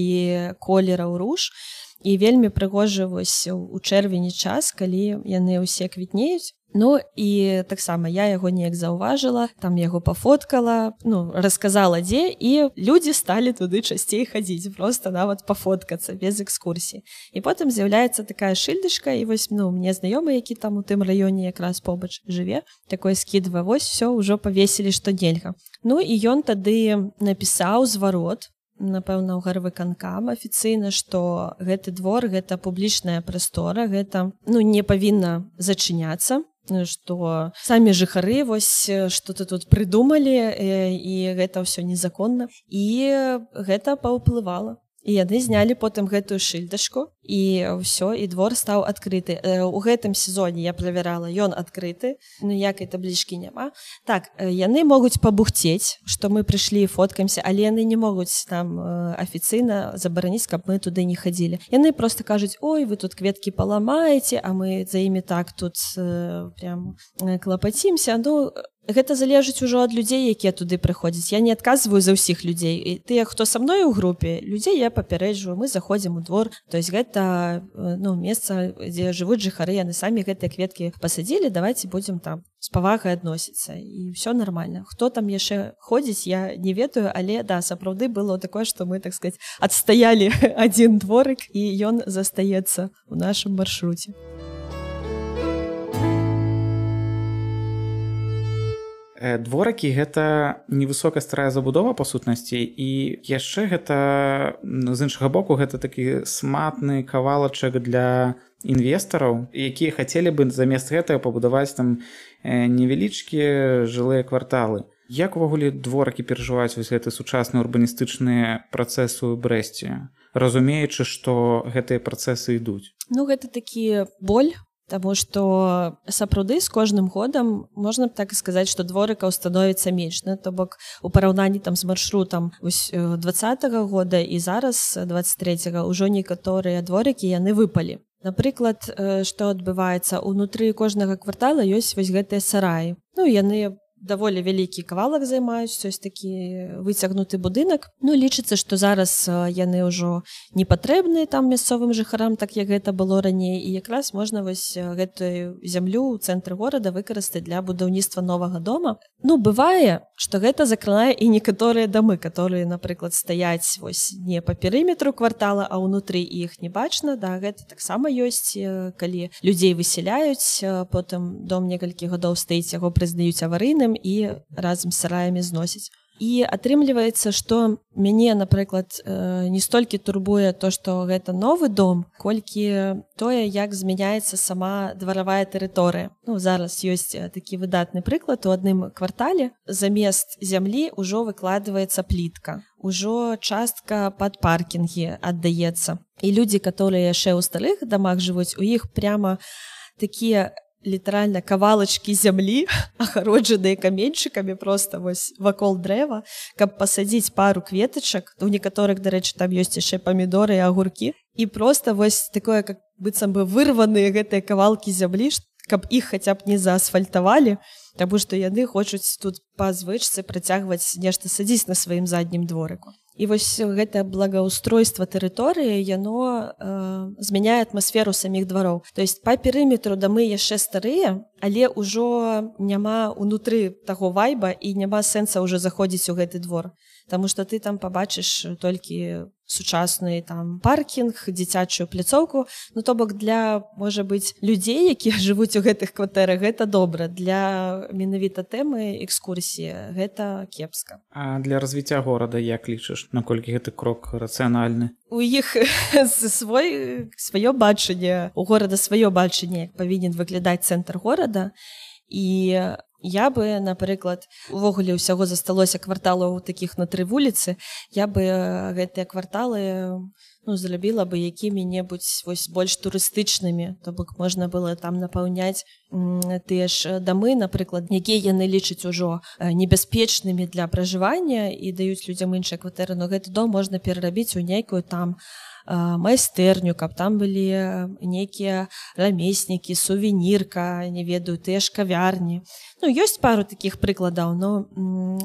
колераў руж. і і вельмі прыгожа вось у чэрвені час калі яны ўсе квітнеюць. Ну і таксама я яго неяк заўважыла там яго пафоткала ну расказала дзе і людзі сталі туды часцей хадзіць просто нават пафоткацца без экскурсіі і потым з'яўляецца такая шыльдышка і вось ну мне знаёмы які там у тым раёне якраз побач жыве такое скідва вось все ўжо павесілі што нельга Ну і ён тады напісаў зварот напэўна ў гарвыканкам афіцыйна што гэты двор гэта публічная прастора гэта ну не павінна зачыняцца что самі жыхары вось что-то тут прыдумалі і гэта ўсё незаконна. І гэта паўплывала і яны знялі потым гэтую шыльдачку і ўсё і двор стаў адкрыты. У гэтым сезоне я правярала ён адкрыты ніякай таблічкі няма. Так яны могуць пабухцець што мы прыйшлі фоткаемся але яны не могуць там афіцыйна забараніць каб мы туды не хадзілі. Яны просто кажуць ой вы тут кветкі паламаеце а мы за імі так тут прям клапацімся ну гэта залежыць ужо ад людзей якія туды прыходзяць. Я не адказваю за ўсіх людзей. І тыя хто са мной у групе людзей я папярэджваю. Мы заходзім у двор. То есть гэта ну месца дзе жывуць жыхары яны самі гэтыя кветкі пасадзілі. Давайте будзем там з павагай адносіцца. І все нормально хто там яшчэ ходзіць я не ведаю. Але да сапраўды было такое что мы так сказать адстаялі один дворык і ён застаецца у нашым маршруце у дворакі гэта невысокая старая забудова па сутнасці і яшчэ гэта з іншага боку гэта такі сматны кавалачак для інвестараў якія хацелі бы замест гэтага пабудаваць там невялічкія жылыя кварталы. Як увогуле дворакі перажываюць вось гэты сучасны урбаністычныя працэсы ў брэсце разумеючы што гэтыя працэсы ідуць? Ну гэта такі боль Таму што сапраўды з кожным годам можна б так і сказаць, што дворыкаў становіцца менш на то бок у параўнанні там з маршрутам два -го года і зараз 23 ўжо некаторыя дворыкі яны выпалі. Напрыклад, што адбываецца унутры кожнага квартала ёсць вось гэтыя сараі. Ну яны даволі вялікі кавалак займаюць ёсць такі выцягнуты будынак ну лічыцца што зараз яны ўжо не патрэбныя там мясцовым жыхарам так як гэта было раней. І якраз можна вось гэтую зямлю ў цэнтры горада выкарыстаць для будаўніцтва новага дома. Ну бывае што гэта закранае і некаторыя дамы которые напрыклад стаяць вось не па перыметру квартала а ўнутры іх не бачна. Да гэта таксама ёсць калі людзей высяляюць потым дом некалькі гадоў стаіць яго прызнаюць аварыйным сараем і разам з сараямі зносіць. І атрымліваецца, што мяне, напрыклад, не столькі турбуе то, што гэта новы дом, колькі тое, як змяняецца сама дваравая тэрыторыя. Ну, зараз ёсць такі выдатны прыклад у адным квартале. Замест зямлі ўжо выкладваецца плітка. Ужо частка пад паркінгі аддаецца. І людзі, которые яшчэ ў старых дамах жывуць, у іх прямо такія літаральна кавалачкі зямлі агароджаныя каменьчыкамі просто вось вакол дрэва каб пасадзіць пару кветачак у некаторых дарэчы там ёсць яшчэ памідоры і агуркі і просто вось такое как быццам бы вырваныя гэтыя кавалкі зямлі каб іх хаця б не заасфальтавалі Таму што яны хочуць тут па звычцы працягваць нешта садзіць на сваім заднім дворыку і вось гэта благоустройство тэрыторыі яно э, змяняе атмасферу саміх двароў то есть па перыметру да мы яшчэ старыя але ўжо няма унутры таго вайба і няма сэнса ўжо заходзіць у гэты двор Таму што ты там пабачыш толькі сучасны там паркінг дзіцячую пляцоўку ну то бок для можа быць людзей якія жывуць у гэтых кватэрах гэта добра. Для менавіта тэмы экскурсіі гэта кепска. А для развіцця горада як лічыш? Наколькі гэты крок рацыянальны? У іх свой сваё бачанне у горада сваё бачанне павінен выглядаць цэнтр горада. І Я бы, напрыклад, увогуле ўсяго засталося кварталаў такіх на тры вуліцы, я бы гэтыя кварталы ну, зрабіла бы якімі-небудзь вось больш турыстычнымі, То бок можна было там напаўняць тыя ж дамы, напрыклад, якія яны лічаць ужо небяспечнымі для пражывання і даюць людзям іншыя кватэры, но гэты дом можна перарабіць у нейкую там, майстэрню каб там былі нейкія рамеснікі сувенірка не ведаю тыя ж кавярні. Ну ёсць пару таких прыкладаў но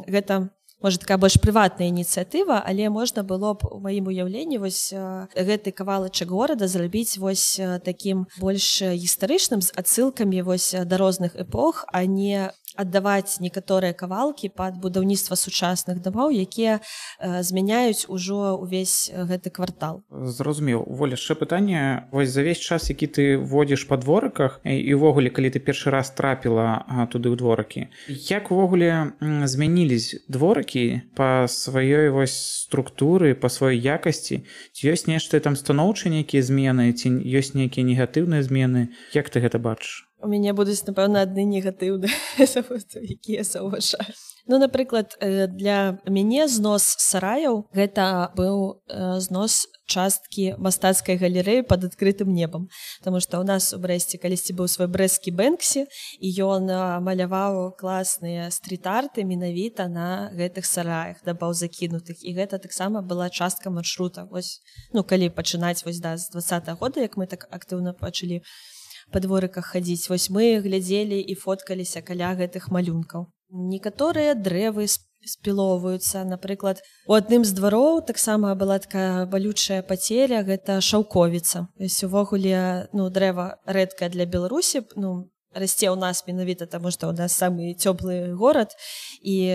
гэта может такая больш прыватная ініцыятыва але можна было б у маім уяўленні вось гэты кавалачак горада зрабіць вось таким больш гістарычным з адсылкамі вось да розных эпох а не аддаваць некаторыя кавалкі пад будаўніцтва сучасных дамоў якія э, змяняюць ужо ўвесь гэты квартал. Зразумеў. Воля яшчэ пытанне вось за весь час які ты водзіш па дворыках і увогуле калі ты першы раз трапіла туды ў дворакі як увогуле змянілись дворакі па сваёй вось структуры па сваёй якасці ці ёсць нешта там станоўчы нейкія змены ці ёсць нейкія негатыўныя змены? Як ты гэта бачыш у мяне будуць напэўна адны негатыўны якія заўважаю Ну напрыклад для мяне знос сараяў гэта быў знос часткі мастацкай галерэі под адкрытым небам. Таму што ў нас у брэсце калісьці быў свой брэскі бэнксі і ён маляваў класныя стрит-арты менавіта на гэтых сараях дабаў закінутых і гэта таксама была частка маршрута. Вось ну калі пачынаць вось да з два -го года як мы так актыўна пачалі па дворыках хадзіць вось мы глядзелі і фоткаліся каля гэтых малюнкаў. Некаторыя дрэвы спілоўваюцца. Напрыклад у адным з двароў таксама была такая балючая пацеля гэта шаўковіца. Увогуле ну дрэва рэдкая для беларусі ну расце ў нас менавіта таму што ў нас самы цёплы горад. І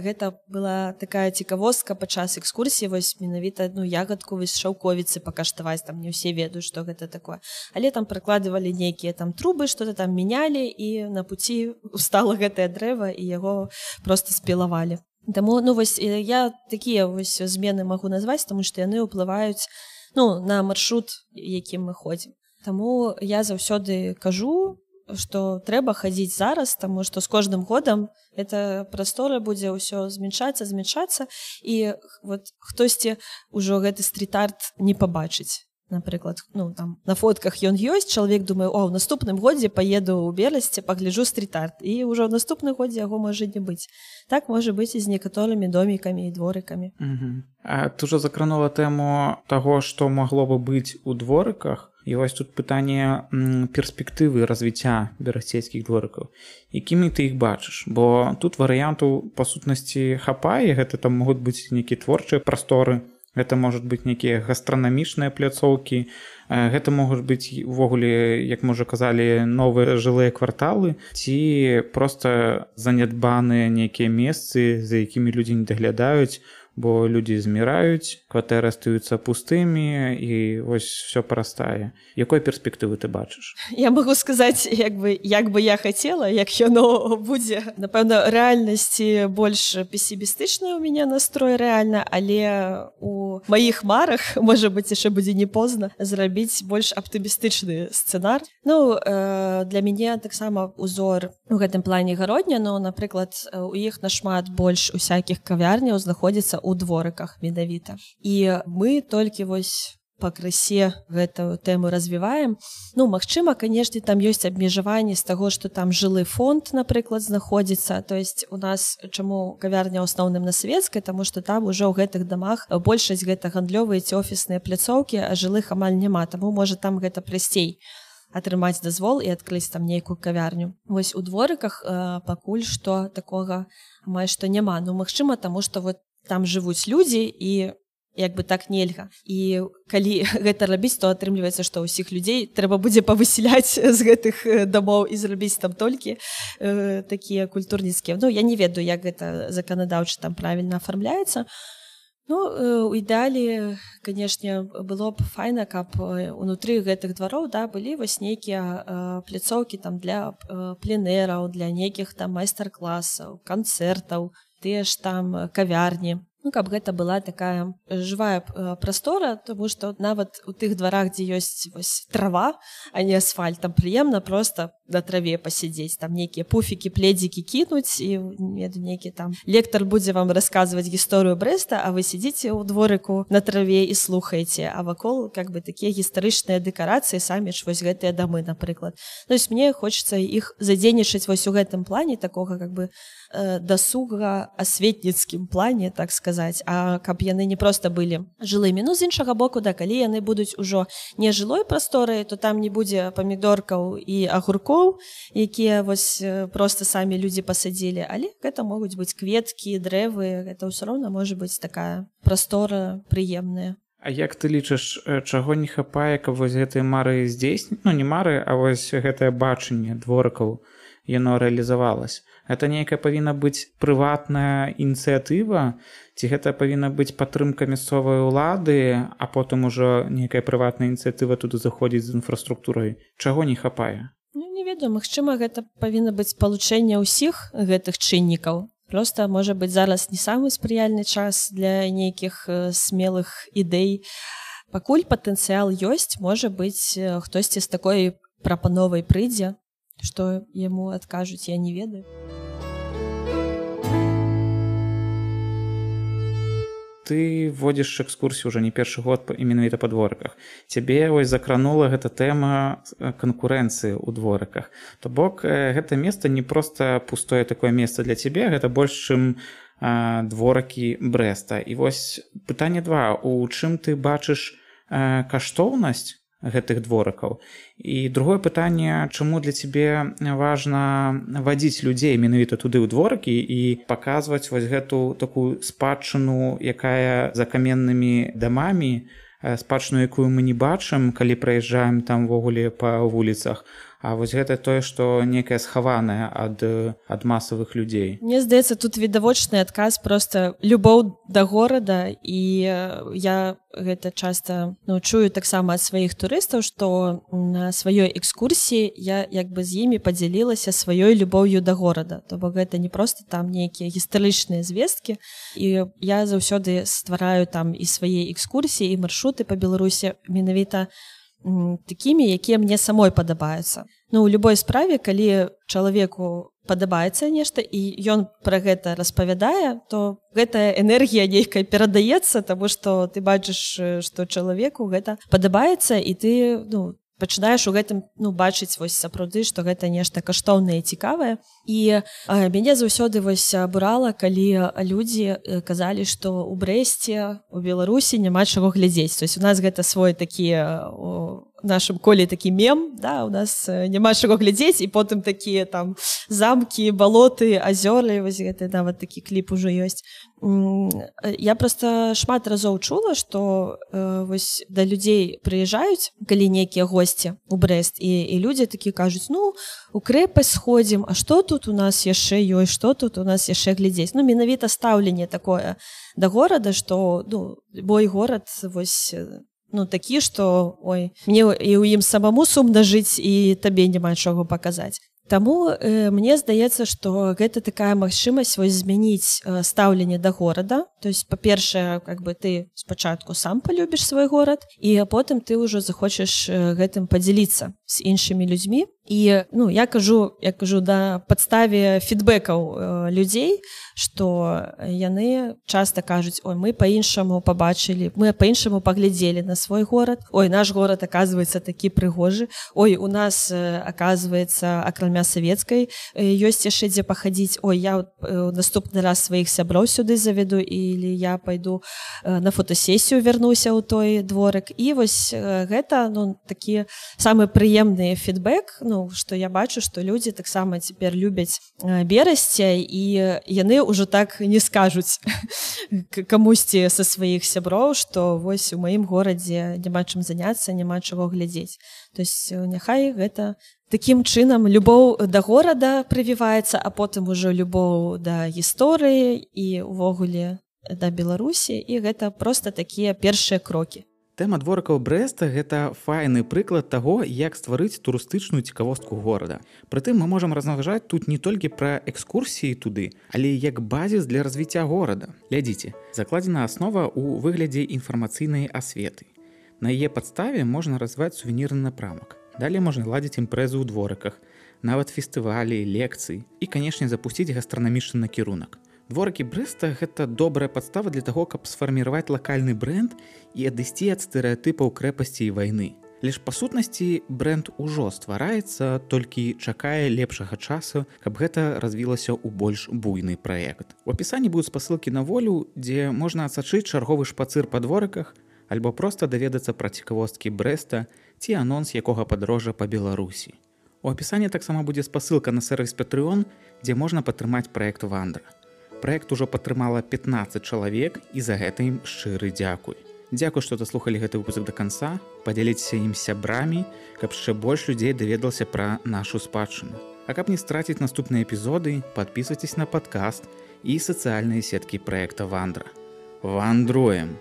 гэта была такая цікавостка падчас экскурсіі вось менавіта ну ягадку вось шаўковіцы пакаштаваць там не ўсе ведаюць што гэта такое. Але там прыкладывалі нейкія там трубы что-то там мянялі і на пуці устала гэтае дрэва і яго просто спілавалі. Таму ну вось я такія вось змены магу назваць тому што яны ўплываюць ну на маршрут якім мы ходзім. Таму я заўсёды кажу што трэба хадзіць зараз таму што з кожным годам эта прастора будзе ўсё змяншацца змяншацца і вот хтосьці ўжо гэты стрит-арт не пабачыць напрыклад ну там на фотках ён ёсць чалавек думаю о ў наступным годзе поеду ў беласці пагляджу стрит-арт і ўжо ў наступны годзе яго можа не быць так можа быць і з некаторымі домікамі і дворыкамі ты ўжо закранула тэму таго што магло бы быць у дворыках І вось тут пытанне перспектывы развіцця берасцейскіх дворыкаў. Якімі ты іх бачыш? Бо тут варыянту па сутнасці хапае. Гэта там могуць быць нейкія творчыя прасторы гэта может быць нейкія гастранамічныя пляцоўкі гэта могуць быць увогуле як мы уже казалі новыя жылыя кварталы ці просто занядбаныя нейкія месцы за якімі людзі не даглядаюць бо людзі зміраюць кватэры астаюцца пустымі і вось все парастае. Якой перспектывы ты бачыш? Я могу сказаць як бы як бы я хацела як яно будзе напэўна рэальнасці больш песімістычная у меня настрой рэальна але у маіх марах можа быть яшчэ будзе не позна зрабіць больш аптымістычны сцэнар. Ну э, для мяне таксама узор у гэтым плане гародня но напрыклад у іх нашмат больш усякіх кавярняў знаходзіцца ў дворыках менавіта і мы толькі вось пакрысе гэтую тэму развіваем. Ну Мачыма канешне там ёсць абмежаванні з таго што там жылы фонд напрыклад знаходзіцца. То есть у нас чаму кавярня ў асноўным на савецкай таму што там ужо ў гэтых дамах большасць гэта гандлёвыя ці офісныя пляцоўкі а жылых амаль няма. Таму можа там гэта прасцей атрымаць дазвол і адкрыць там нейкую кавярню. Вось у дворыках э, пакуль што такога амаль што няма. Ну магчыма таму што вот там жывуць людзі і як бы так нельга. І калі гэта рабіць то атрымліваецца што ўсіх людзей трэба будзе павысяляць з гэтых дамоў і зрабіць там толькі э, такія культурніцкія Ну я не ведаю як гэта заканадаўча там правільна афармляецца. Ну у ідэалі канешне было б файна каб унутры гэтых двароў да былі вось нейкія э, пляцоўкі там для э, пленэраў для нейкіх там майстар-класаў канцэртаў тыя ж там кавярні ну, каб гэта была такая жывая э, прастора тому что нават у тых дварах дзе ёсць вось трава а не асфальт там прыемна просто на траве пасядзець там нейкія пуфікі пледзікі кінуць і нейкі там лектор будзе вам расказваць гісторыю брэста а вы сядзіце ў дворыку на траве і слухаеце а вакол как бы такія гістарычныя дэкарацыі самі ж вось гэтыя дамы напрыклад то есть мне хочется іх задзейнічаць вось у гэтым плане такога как бы э, дасуга асветніцкім плане так сказать сказаць А каб яны не просто былі жылымі ну з іншага боку да калі яны будуць ужо не жылой прасторы то там не будзе памідоркаў і агуркоў якія вось просто самі людзі пасадзілі але гэта могуць быць кветкі дрэвы это ўсё роўна можа быць такая прастора прыемная А як ты лічыш чаго не хапае каб вось гэтыя мары здзейсніць ну не мары а вось гэтае бачанне дворыкаў яно рэалізавалось это нейкая павінна быць прыватная ініцыятыва ці гэта павінна быць падтрымка мясцовай улады а потым ужо нейкая прыватная ініцыятыва туды заходзіць з інфраструктурай. Чаго не хапае? Ну, не ведаю Мачыма гэта павінна быць спалучэнне ўсіх гэтых чыннікаў. Просто можа быць зараз не самы спрыяльны час для нейкіх смелых ідэй. Пакуль патэнцыял ёсць можа быць хтосьці з такой прапановай прыйдзе што яму адкажуць я не ведаю. Ты вводзіш экскурсію уже не першы год і менавіта па дворыках цябе вось закранула гэта тэма канкурэнцыі ў дворыках то бок гэта месца не проста пустое такое месца для цябе гэта больш чым дворакі брэста. І вось пытанне два. У чым ты бачыш каштоўнасць гэтых дворыкаў. І другое пытанне чаму для цябе важна вадзіць людзей менавіта туды ў дворыкі і паказваць вось гэту такую спадчыну якая за каменнымі дамамі спадчыну якую мы не бачым калі праязджаем тамвогуле па вуліцах А вось гэта тое што некае схаванае ад ад масавых людзей. Мне здаецца тут відавочны адказ просто любоў да горада. І я гэта часта ну, чую таксама ад сваіх турыстаў што на сваёй экскурсіі я як бы з імі падзялілася сваёй любоўю да горада. То бок гэта не просто там нейкія гістарычныя звесткі. І я заўсёды ствараю там і свае экскурсіі і маршруты па беларусе менавіта такімі якія мне самой падабаюцца. Ну у любой справе калі чалавеку падабаецца нешта і ён пра гэта распавядае то гэтая энергія нейкая перадаецца таму што ты бачыш што чалавеку гэта падабаецца і ты ну пачынаеш у гэтым ну бачыць вось сапраўды што гэта нешта каштоўнае цікавае. І мяне заўсёды вось абурала калі людзі казалі што у брэсце у беларусі няма чаго глядзець. То есть у нас гэта свой такі у нашым коле такі мем да у нас няма чаго глядзець і потым такія там замкі балоты азёры вось гэты нават такі кліп ужо ёсць я просто шмат разоў чула что э, вось да людзей прыязджаюць калі нейкія госці у брест і, і людзі такі кажуць ну у крэпасць сходзім А что тут у нас яшчэ ёсць что тут у нас яшчэ глядзець? Ну менавіта стаўленне такое да горада что ну бой горад вось на ну такі что ой мне і ў ім самому сумна жыць і табе няма чаго паказаць Таму э, мне здаецца што гэта такая магчымасць вось змяніць э, стаўленне да горада то есть па-першае как бы ты спачатку сам полюбіш свой горад і потым ты ўжо захочаш э, гэтым подзяліцца з іншымі людзьмі і ну я кажу я кажу да падставе фідбэкаў э, людзей что яны часто кажуць ой мы по-іншаму побачылі мы по-іншаму паглядзелі на свой горад ой наш город оказывается такі прыгожы. Ой у нас э, оказывается акрамя савецкай э, ёсць яшчэ дзе пахадзіць ой я э, наступны раз сваіх сяброў сюды заведу или я пойду э, на фотосесію вярнуся ў той дворык і вось э, гэта ну такі самы прыемны фідбэк ну ну что я бачу что людзі таксама цяпер любяць берасця і яны ўжо так не скажуць камусьці са сваіх сяброў что вось у маім горадзе няма чым заняться няма чаго глядзець то есть няхай гэта таким чынам любоў да горада прывіваецца а потым ужо любоў да гісторыі і увогуле да беларусі і гэта просто такія першыя крокі Тэма дворыкаў брэста гэта файны прыклад таго, як стварыць турыстычную цікавостку горада. Прытым мы можам разважаць тут не толькі пра экскурсіі туды, але як базіс для развіцця горада. Глядзіце, закладзена аснова ў выглядзе інфармацыйнай асветы. На яе падставе можна разваць сувенірны напрамак. Далей можна ладзіць імпрэзы ў дворыках, нават фестывалі, лекцыі і, канешне, запусціць гастранамічны накірунак. Дворыкі брэста гэта добрая падстава для таго, каб сфарміраваць лакальны бренд і адысці ад стэеатыпаў крэпасці і вайны. Ліж па сутнасці бренд ужо ствараецца, толькі чакае лепшага часу, каб гэта развілася ў больш буйны праект. У апісанні будуць спасылкі на волю, дзе можна адсачыць чарговы шпацыр па дворыках, альбо проста даведацца пра цікавосткі брэста ці анонс якога падарожжа па Беларусі. У апісанні таксама будзе спасылка на сервіс Патрыон, дзе можна падтрымаць праект вандра проект ужо падтрымала 15 чалавек і за гэта ім шчыры дзякуй. Дзякуй што даслухалі гэты выпуск да канца. Падзяліцеся ім сябрамі каб яшчэ больш людзей даведалася пра нашу спадчыну. А каб не страціць наступныя эпізоды подписывайтесь на падкаст і сацыяльныя сеткі проекта вандра вандруем